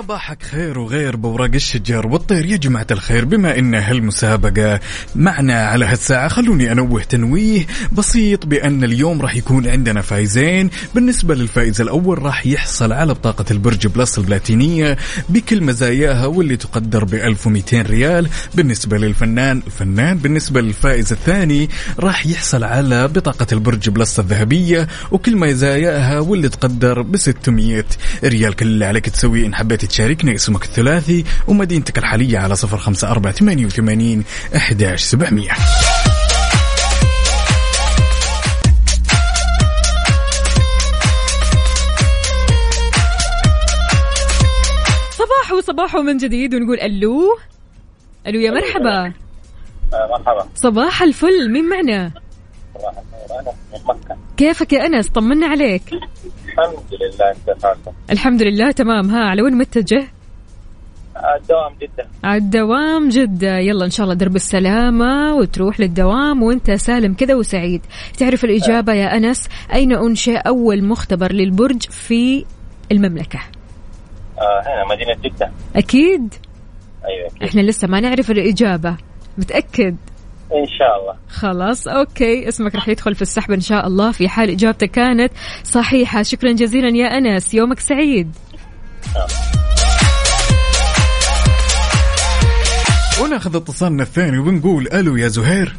صباحك خير وغير بورق الشجر والطير يا جماعة الخير بما إن هالمسابقة معنا على هالساعة خلوني أنوه تنويه بسيط بأن اليوم راح يكون عندنا فايزين. بالنسبة للفائز الأول راح يحصل على بطاقة البرج بلس البلاتينية بكل مزاياها واللي تقدر ب 1200 ريال. بالنسبة للفنان الفنان بالنسبة للفائز الثاني راح يحصل على بطاقة البرج بلس الذهبية وكل مزاياها واللي تقدر ب 600 ريال. كل اللي عليك تسويه إن حبيت تشاركنا اسمك الثلاثي ومدينتك الحالية على صفر خمسة أربعة ثمانية وثمانين أحداش سبعمية. صباح وصباح من جديد ونقول ألو. ألو يا مرحبا. مرحبا. صباح الفل مين معنا؟ كيفك يا أنس؟ طمنا عليك. الحمد لله أنت الحمد لله تمام. ها على وين متجه؟ الدوام جدا على الدوام جدة. يلا إن شاء الله درب السلامة وتروح للدوام وأنت سالم كذا وسعيد. تعرف الإجابة يا أنس؟ أين أنشئ أول مختبر للبرج في المملكة؟ آه هنا مدينة جدة. أكيد؟ أيوه أكيد. إحنا لسه ما نعرف الإجابة. متأكد؟ إن شاء الله. خلاص أوكي اسمك راح يدخل في السحب إن شاء الله. في حال إجابتك كانت صحيحة. شكرا جزيلا يا أنس. يومك سعيد. وناخذ اتصالنا الثاني وبنقول ألو يا زهير.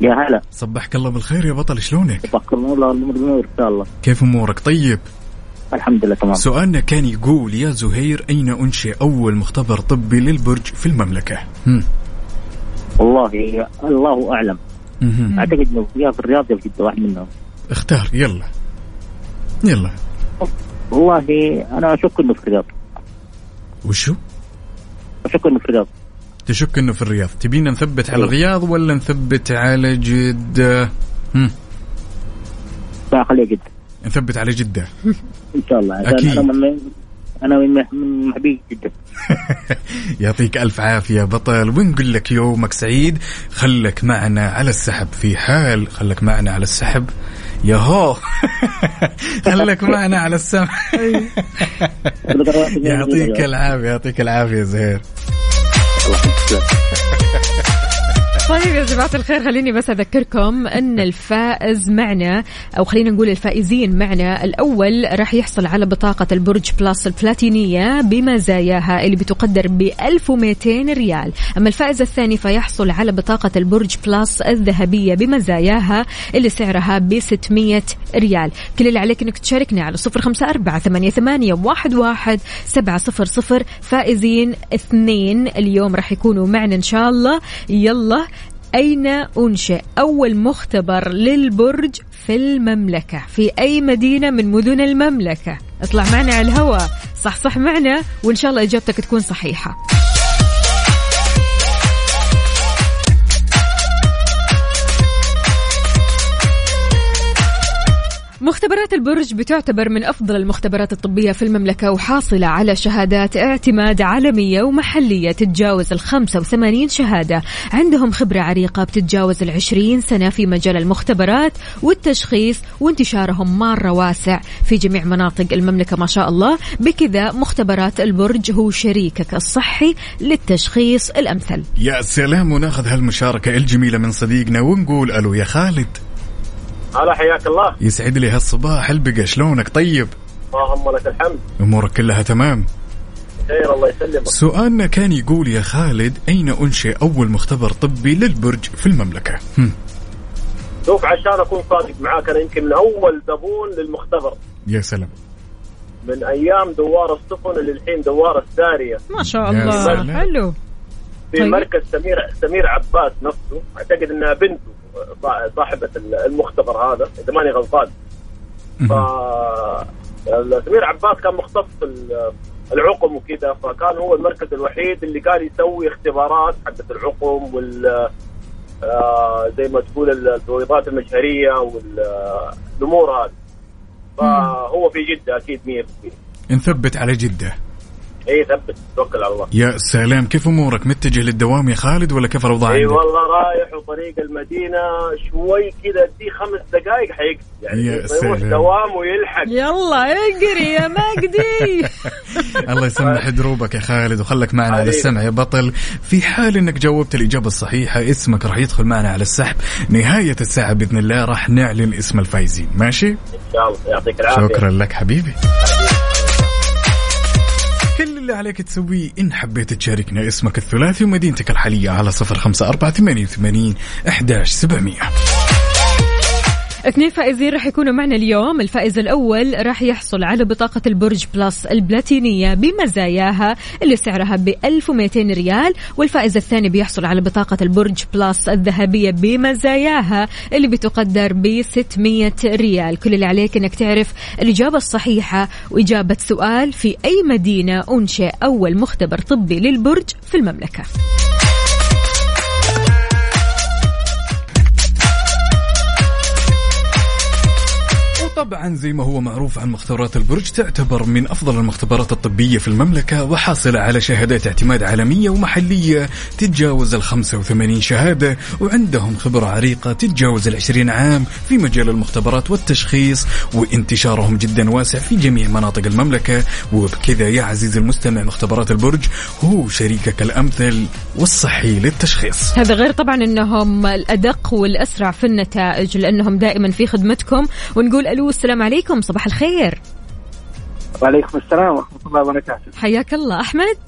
يا هلا. صبحك الله بالخير يا بطل شلونك؟ تفكر الله الأمور بنور إن شاء الله. كيف أمورك؟ طيب. الحمد لله تمام. سؤالنا كان يقول يا زهير أين أنشئ أول مختبر طبي للبرج في المملكة؟ هم. والله الله أعلم. أعتقد إنه يا في الرياض يا في جدة واحد منهم. اختار يلا. يلا. والله أنا أشك إنه في الرياض. وشو؟ أشك إنه في الرياض. تشك إنه في الرياض. تبينا نثبت على أيوة. الرياض ولا نثبت على جدة؟ هم. لا خليه جدة. نثبت على جدة. إن شاء الله. عشان أكيد. أنا من أنا من من محبي جده يعطيك ألف عافية بطل. ونقول لك يومك سعيد. خلك معنا على السحب في حال خلك معنا على السحب. يا هو خلك معنا على السمع يعطيك العافية يعطيك العافية زهير. طيب يا جماعة الخير خليني بس أذكركم أن الفائز معنا أو خلينا نقول الفائزين معنا الأول راح يحصل على بطاقة البرج Plus البلاتينية بمزاياها اللي بتقدر ب 1200 ريال. أما الفائز الثاني فيحصل على بطاقة البرج Plus الذهبية بمزاياها اللي سعرها ب 600 ريال. كل اللي عليك أنك تشاركنا على 054 88 11 700 فائزين اثنين اليوم راح يكونوا معنا إن شاء الله. يلا أين أنشئ أول مختبر للبرج في المملكة؟ في أي مدينة من مدن المملكة؟ اطلع معنا على الهواء صح صح معنا وإن شاء الله إجابتك تكون صحيحة. مختبرات البرج بتعتبر من أفضل المختبرات الطبية في المملكة وحاصلة على شهادات اعتماد عالمية ومحلية تتجاوز ال 85 شهادة. عندهم خبرة عريقة بتتجاوز ال 20 سنة في مجال المختبرات والتشخيص وانتشارهم مرة واسع. في جميع مناطق المملكة ما شاء الله بكذا مختبرات البرج هو شريكك الصحي للتشخيص الأمثل. يا سلام وناخذ هالمشاركة الجميلة من صديقنا ونقول ألو يا خالد. هلا حياك الله. يسعد لي هالصباح. البقى شلونك؟ طيب. اللهم لك الحمد. أمورك كلها تمام؟ خير الله يسلمك. سؤالنا كان يقول يا خالد أين أنشئ أول مختبر طبي للبرج في المملكة؟ هم. شوف عشان أكون صادق معاك أنا يمكن من اول زبون للمختبر. يا سلام. من أيام دوار السفن اللي الحين دوار السارية. ما شاء الله. حلو. في طيب. مركز سمير سمير عباس نفسه أعتقد إنها بنته. صاحبة المختبر هذا إذا ماني غلطان. ف سمير عباس كان مختص في ال- العقم وكذا فكان هو المركز الوحيد اللي كان يسوي اختبارات حقت العقم وال آه، زي ما تقول البويضات المجهريه والامور هذه. فهو في جدة أكيد 100% نثبت على جدة. اي ثبت توكل على الله. يا سلام كيف أمورك؟ متجه للدوام يا خالد ولا كيف الأوضاع اي والله رايح وطريق المدينة شوي كذا اديه خمس دقائق حيقفل يعني يا يروح سلام. دوام ويلحق. يلا اجري يا مجدي. الله يسمح دروبك يا خالد وخلك معنا على. السمع يا بطل. في حال إنك جاوبت الإجابة الصحيحة اسمك راح يدخل معنا على السحب. نهاية الساعة بإذن الله راح نعلن اسم الفايزين. ماشي؟ إن شاء الله. يعطيك العافية. شكرا لك حبيبي. اللي عليك تسويه. إن حبيت تشاركنا اسمك الثلاثي ومدينتك الحالية على صفر خمسة أربعة ثمانية وثمانين أحداش سبعمية. اثنين فائزين راح يكونوا معنا اليوم. الفائز الأول راح يحصل على بطاقة البرج Plus البلاتينية بمزاياها اللي سعرها ب 1200 ريال والفائز الثاني بيحصل على بطاقة البرج Plus الذهبية بمزاياها اللي بتقدر ب 600 ريال. كل اللي عليك إنك تعرف الإجابة الصحيحة وإجابة سؤال في أي مدينة أنشئ أول مختبر طبي للبرج في المملكة. وطبعا زي ما هو معروف عن مختبرات البرج تعتبر من أفضل المختبرات الطبية في المملكة وحاصله على شهادات اعتماد عالمية ومحلية تتجاوز ال 85 شهادة وعندهم خبرة عريقة تتجاوز ال 20 عام في مجال المختبرات والتشخيص وانتشارهم جدا واسع في جميع مناطق المملكة. وبكذا يا عزيزي المستمع مختبرات البرج هو شريكك الأمثل والصحي للتشخيص. هذا غير طبعا إنهم الأدق والأسرع في النتائج لأنهم دائما في خدمتكم. ونقول ألو السلام عليكم صباح الخير. وعليكم السلام ورحمة الله وبركاته. حياك الله. أحمد؟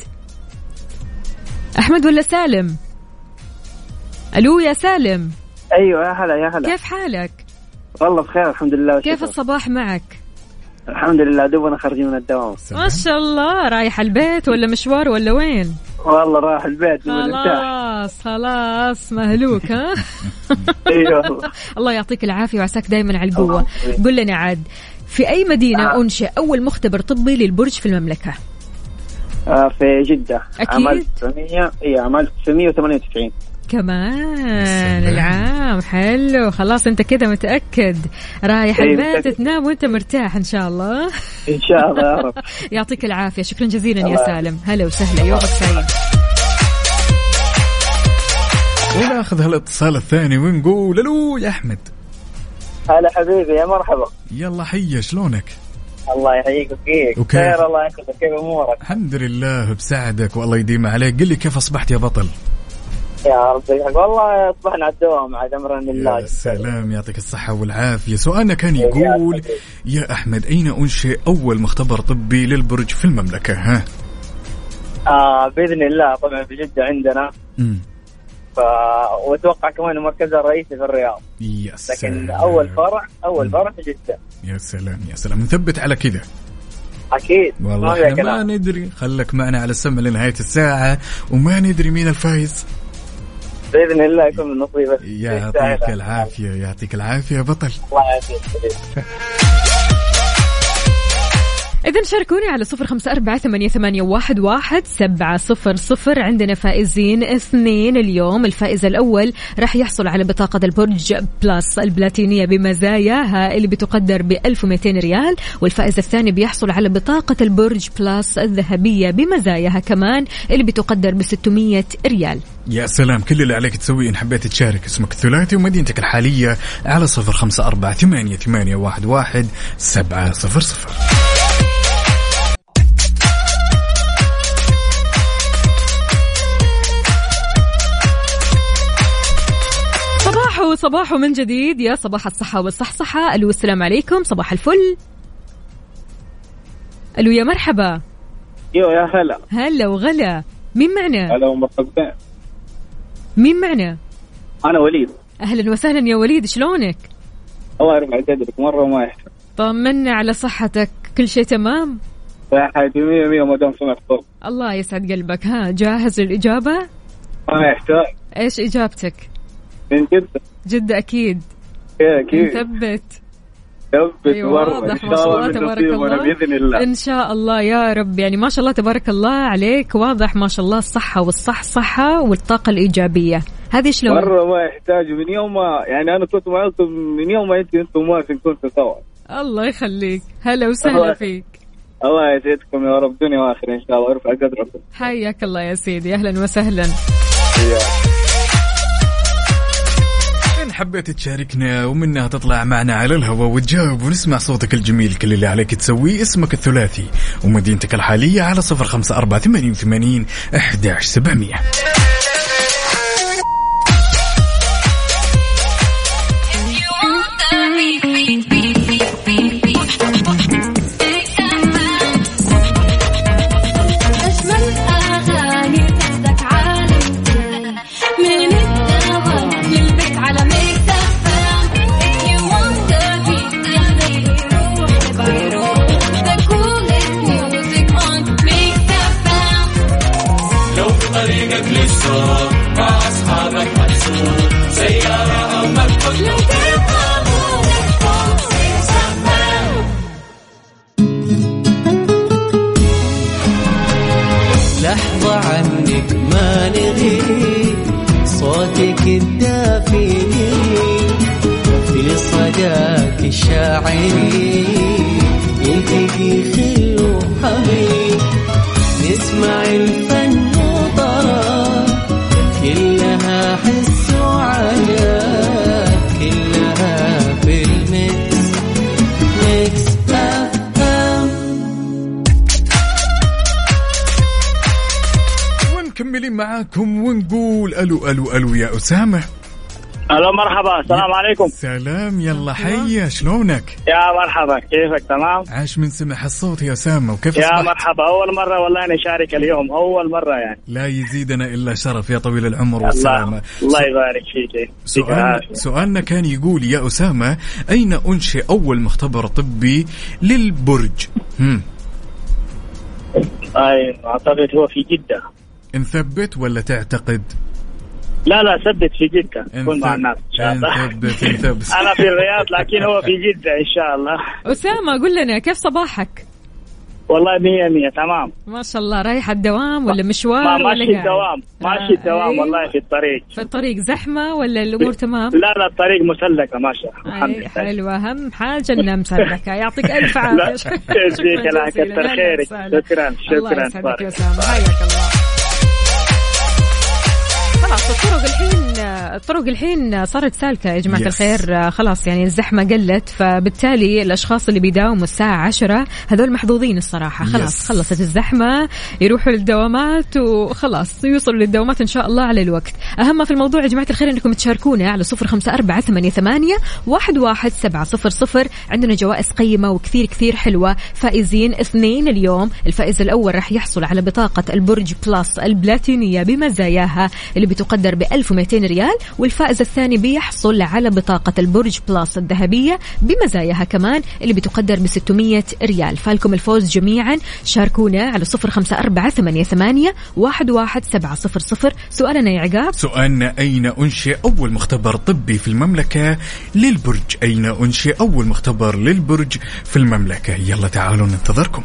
أحمد ولا سالم؟ ألو يا سالم. أيوه يا هلا يا هلا. كيف حالك؟ والله بخير الحمد لله كيف. الصباح معك؟ الحمد لله دوبنا خارجين من الدوام. ما شاء الله. رايح البيت ولا مشوار ولا وين؟ والله راح البيت خلاص خلاص مهلوك ها؟ أيوه والله. الله يعطيك العافية وعساك دائما على القوة. قل لنا عاد في أي مدينة آه. أنشئ أول مختبر طبي للبرج في المملكة؟ آه، في جدة. أكيد. عام 1900 اي عام 1998 كمان. العام حلو. خلاص انت كده متأكد. رايح إيه، البيت. تنام وانت مرتاح إن شاء الله. إن شاء الله يا رب. يعطيك العافية. شكرا جزيلا يا سالم. هلا وسهلا. يومك سعيد. وناخذ هالاتصال الثاني ونقول ألو يا أحمد. هلا حبيبي يا مرحبا. يلا حيا شلونك؟ الله يحييك ويحييك. وكيف؟ خير الله يحفظك كيف أمورك؟ الحمد لله بساعدك والله يديم عليك. قل لي كيف أصبحت يا بطل؟ يا رب. والله اصبحنا على الدوام عاد امرا لله يا سلام يعطيك الصحة والعافية. سؤالنا كان يقول يا أحمد أين أنشئ أول مختبر طبي للبرج في المملكة؟ ها؟ آه بإذن الله. طبعا في جدة عندنا. مم. ف... وأتوقع كمان مركزها الرئيسي في الرياض. يا لكن سلام. أول فرع أول فرع في جدة. يا سلام يا سلام. نثبت على كذا. أكيد. ما والله ما كلام ندري. خلك معنا على السمع لنهاية الساعة وما ندري مين الفايز. بإذن الله يكون من نصيبك. يعطيك العافية يعطيك العافية يا بطل. الله يعافيك. إذا شاركوني على صفر خمسة أربعة ثمانية, واحد, واحد سبعة صفر صفر. عندنا فائزين اثنين اليوم. الفائز الأول راح يحصل على بطاقة البرج Plus البلاتينية بمزاياها اللي بتقدر ب 1200 ريال. والفائز الثاني بيحصل على بطاقة البرج Plus الذهبية بمزاياها كمان اللي بتقدر ب 600 ريال. يا سلام كل اللي عليك تسويه إن حبيت تشارك اسمك الثلاثي ومدينتك الحالية على صفر خمسة أربعة ثمانية, واحد, واحد سبعة صفر صفر. صباح صباح من جديد. يا صباح الصحة والصحصحة. ألو السلام عليكم. صباح الفل. ألو يا مرحبا. أيوه يا هلا. هلا وغلا. مين معنا؟ هلا ومرحبا. مين معنا؟ أنا وليد. أهلا وسهلا يا وليد. شلونك؟ الله يرفع قدرك مرة وما يحتاج طمنا على صحتك. كل شيء تمام؟ صحتي 100 100 ما دام سمعت صوت. الله يسعد قلبك. ها جاهز للإجابة؟ ما يحتاج. إيش إجابتك؟ من جد جدة أكيد. أكيد. مثبت. ثبت أيوة مره واضح إن ما شاء الله تبارك الله. بإذن الله. إن شاء الله يا رب. يعني ما شاء الله تبارك الله عليك. واضح ما شاء الله الصحة والصح صحة والطاقة الإيجابية. هذه شلون؟ مرة ما يحتاج من يوم ما يعني أنا كنت معاكم من يوم ما انت أنتم ما كنتوا سوا. الله يخليك. هلا وسهلا فيك. الله يسعدكم يا رب. دنيا وآخرة إن شاء الله ويرفع قدركم. حياك الله يا سيدي. أهلا وسهلا. إن حبيت تشاركنا ومنها تطلع معنا على الهواء وتجاوب ونسمع صوتك الجميل كل اللي عليك تسويه اسمك الثلاثي ومدينتك الحالية على صفر خمسة أربعة ثمانية وثمانين أحداش سبعمية. الشاعري يلتقي خل وحبيب نسمع الفن وطرب كلها حس وعجب كلها في الميكس ميكس اف ام ونكملين معاكم ونقول ألو ألو ألو يا أسامة. ألو مرحبا. السلام عليكم. سلام يلا حيا شلونك؟ يا مرحبا. كيفك؟ تمام؟ عاش من سمع الصوت يا اسامه وكيف يا أصبحت؟ مرحبا. أول مرة والله نشارك اليوم. أول مرة يعني. لا يزيدنا إلا شرف يا طويل العمر الله والسلامه الله يبارك فيك. سؤال سؤالنا كان يقول يا أسامة أين أنشئ أول مختبر طبي للبرج؟ هم. أي أعتقد هو في جدة. نثبت ولا تعتقد؟ لا لا ثبت في جدة كن مع الناس إن شاء الله. نثبت نثبت أنا في الرياض لكن هو في جدة إن شاء الله. أسامة قل لنا كيف صباحك؟ والله مية مية تمام. ما شاء الله رايح الدوام ولا مشوار ما ولا ماشي؟ الدوام ماشي آه، الدوام أيوه. والله في الطريق. في الطريق زحمة ولا الأمور تمام؟ لا لا الطريق مسلكة ماشية الحمد أي لله. حلوة. أهم حاجة إنها مسلكة يعطيك ألف عافية. يجزيك الله جزيلا. كتر أهلا خيرك وسهلا. شكرا الله شكرا يسعدك يا. أسامة. حياك الله. خلاص الطرق الحين الطرق الحين صارت سالكة يا جماعة Yes. الخير. خلاص يعني الزحمة قلت فبالتالي الأشخاص اللي بيداوموا الساعة عشرة هذول محظوظين الصراحة. خلاص Yes. خلصت الزحمة يروحوا للدوامات وخلاص يوصلوا للدوامات إن شاء الله على الوقت. أهم في الموضوع يا جماعة الخير أنكم تشاركونا على صفر خمسة أربعة ثمانية, ثمانية واحد, واحد سبعة صفر صفر. عندنا جوائز قيمة وكثير كثير حلوة. فائزين اثنين اليوم. الفائز الأول راح يحصل على بطاقة البرج بلس البلاتينية بمزاياها اللي بتقدر ب 1200 ريال. والفائز الثاني بيحصل على بطاقة البرج Plus الذهبية بمزاياها كمان اللي بتقدر ب 600 ريال. فالكم الفوز جميعا. شاركونا على صفر خمسة أربعة ثمانية, ثمانية واحد, واحد سبعة صفر صفر. سؤالنا يا عقاب؟ سؤالنا أين أنشئ أول مختبر طبي في المملكة للبرج؟ أين أنشئ أول مختبر للبرج في المملكة؟ يلا تعالوا ننتظركم.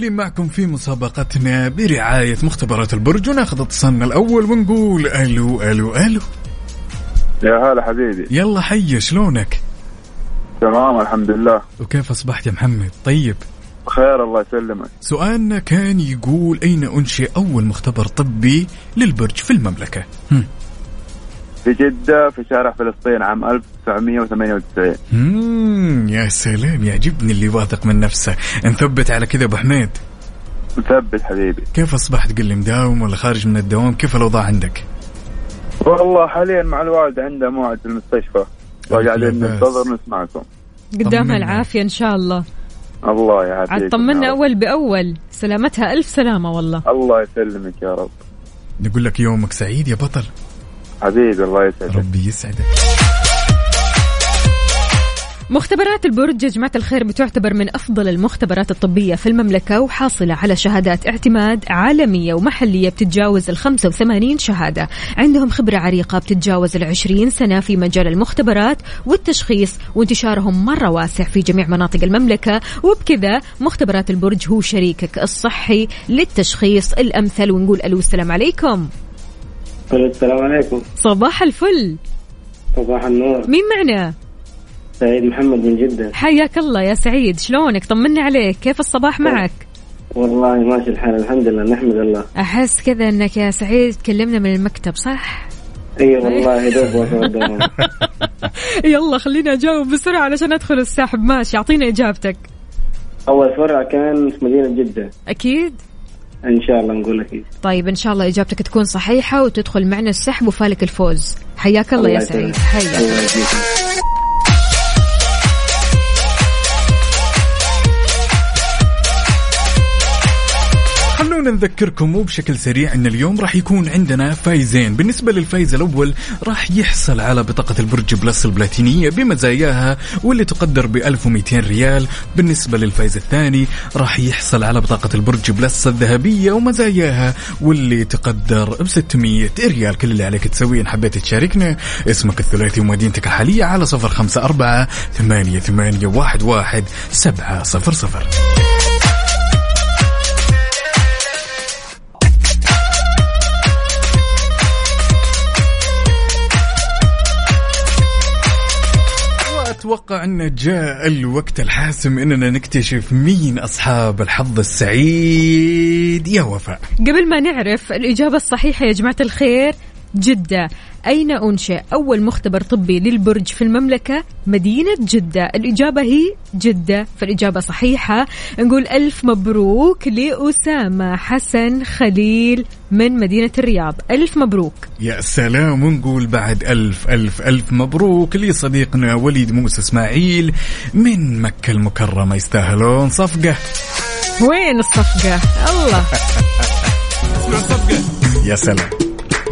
ومكملين معكم في مسابقتنا برعاية مختبرات البرج وناخذ اتصالنا الأول ونقول ألو ألو ألو. يا هلا حبيبي. يلا حي شلونك؟ تمام الحمد لله. وكيف أصبحت يا محمد؟ طيب. بخير الله يسلمك. سؤالنا كان يقول أين أنشئ أول مختبر طبي للبرج في المملكة؟ هم. في جدة في شارع فلسطين عام 1998 مم يا سلام يعجبني اللي واثق من نفسه. نثبت على كذا أبو حميد. مثبت حبيبي. كيف أصبحت؟ قل لي مداوم ولا خارج من الدوام؟ كيف الأوضاع عندك؟ والله حاليا مع الوالد عنده موعد في المستشفى. وقاعدين. ننتظر نسمعكم. قدامها. العافية إن شاء الله. الله يعافيك. عاد طمنا أول بأول. سلامتها ألف سلامة والله. الله يسلمك يا رب. نقول لك يومك سعيد يا بطل. حبيبي الله يسعدك. ربي يسعدك. مختبرات البرج يا جماعة الخير بتعتبر من أفضل المختبرات الطبية في المملكة وحاصلة على شهادات اعتماد عالمية ومحلية بتتجاوز ال 85 شهادة. عندهم خبرة عريقة بتتجاوز ال 20 سنة في مجال المختبرات والتشخيص وانتشارهم مرة واسع في جميع مناطق المملكة. وبكذا مختبرات البرج هو شريكك الصحي للتشخيص الأمثل ونقول ألو السلام عليكم. السلام عليكم. صباح الفل. صباح النور. مين معنا؟ سعيد محمد من جدة. حياك الله يا سعيد شلونك؟ طمنا عليك كيف الصباح معك؟ والله ماشي الحال الحمد لله نحمد الله. أحس كذا إنك يا سعيد تكلمنا من المكتب صح؟ إي والله دوب. يلا خليني أجاوب بسرعة علشان أدخل السحب. ماشي اعطينا إجابتك. أول فرع كان في مدينة جدة. أكيد. إن شاء الله نقول أكيد طيب إن شاء الله إجابتك تكون صحيحة وتدخل معنا السحب وفالك الفوز. حياك الله يا الله سعيد. يسلمك. حياك. الله خلونا نذكركم وبشكل سريع إن اليوم راح يكون عندنا فايزين. بالنسبة للفايز الأول راح يحصل على بطاقة البرج Plus البلاتينية بمزاياها واللي تقدر ب 1200 ريال. بالنسبة للفايز الثاني راح يحصل على بطاقة البرج Plus الذهبية ومزاياها واللي تقدر ب 600 ريال. كل اللي عليك تسويه. إن حبيت تشاركنا اسمك الثلاثي ومدينتك الحالية على 054 ثمانية ثمانية واحد واحد سبعة صفر صفر. واتوقع أن جاء الوقت الحاسم إننا نكتشف مين أصحاب الحظ السعيد. يا وفاء. قبل ما نعرف الإجابة الصحيحة يا جماعة الخير جدة. أين أنشئ أول مختبر طبي للبرج في المملكة؟ مدينة جدة. الإجابة هي جدة فالإجابة صحيحة. نقول ألف مبروك لأسامة حسن خليل من مدينة الرياض. ألف مبروك. يا سلام ونقول بعد ألف ألف ألف مبروك لصديقنا وليد موسى إسماعيل من مكة المكرمة. يستاهلون صفقة. وين الصفقة؟ الله. يا سلام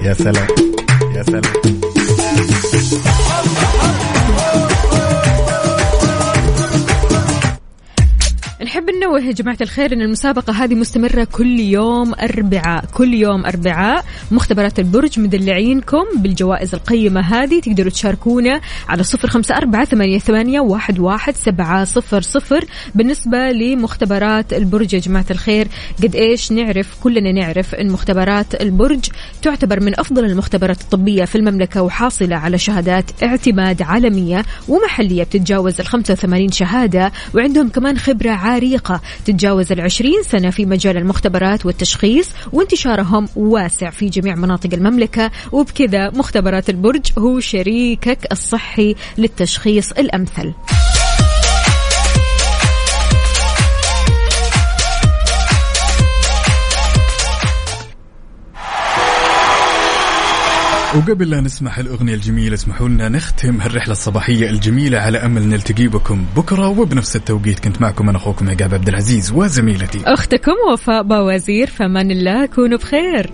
يا سلام. يا نحب ننوه يا جماعة الخير أن المسابقة هذه مستمرة كل يوم أربعاء كل يوم أربعاء. مختبرات البرج مدلعينكم بالجوائز القيمة هذه. تقدروا تشاركونا على صفر خمسة أربعة ثمانية, ثمانية واحد, واحد سبعة صفر صفر. بالنسبة لمختبرات البرج يا جماعة الخير قد إيش نعرف؟ كلنا نعرف أن مختبرات البرج تعتبر من أفضل المختبرات الطبية في المملكة وحاصلة على شهادات اعتماد عالمية ومحلية بتتجاوز ال 85 شهادة وعندهم كمان خبرة عريقة تتجاوز العشرين سنة في مجال المختبرات والتشخيص وانتشارهم واسع في جميع مناطق المملكة. وبكذا مختبرات البرج هو شريكك الصحي للتشخيص الأمثل. وقبل لا نسمح الأغنية الجميلة اسمحوا لنا نختم هالرحلة الصباحية الجميلة على أمل نلتقي بكم بكرة وبنفس التوقيت. كنت معكم أنا أخوكم عقاب عبد العزيز وزميلتي. أختكم وفاء باوزير فمان الله كونوا بخير.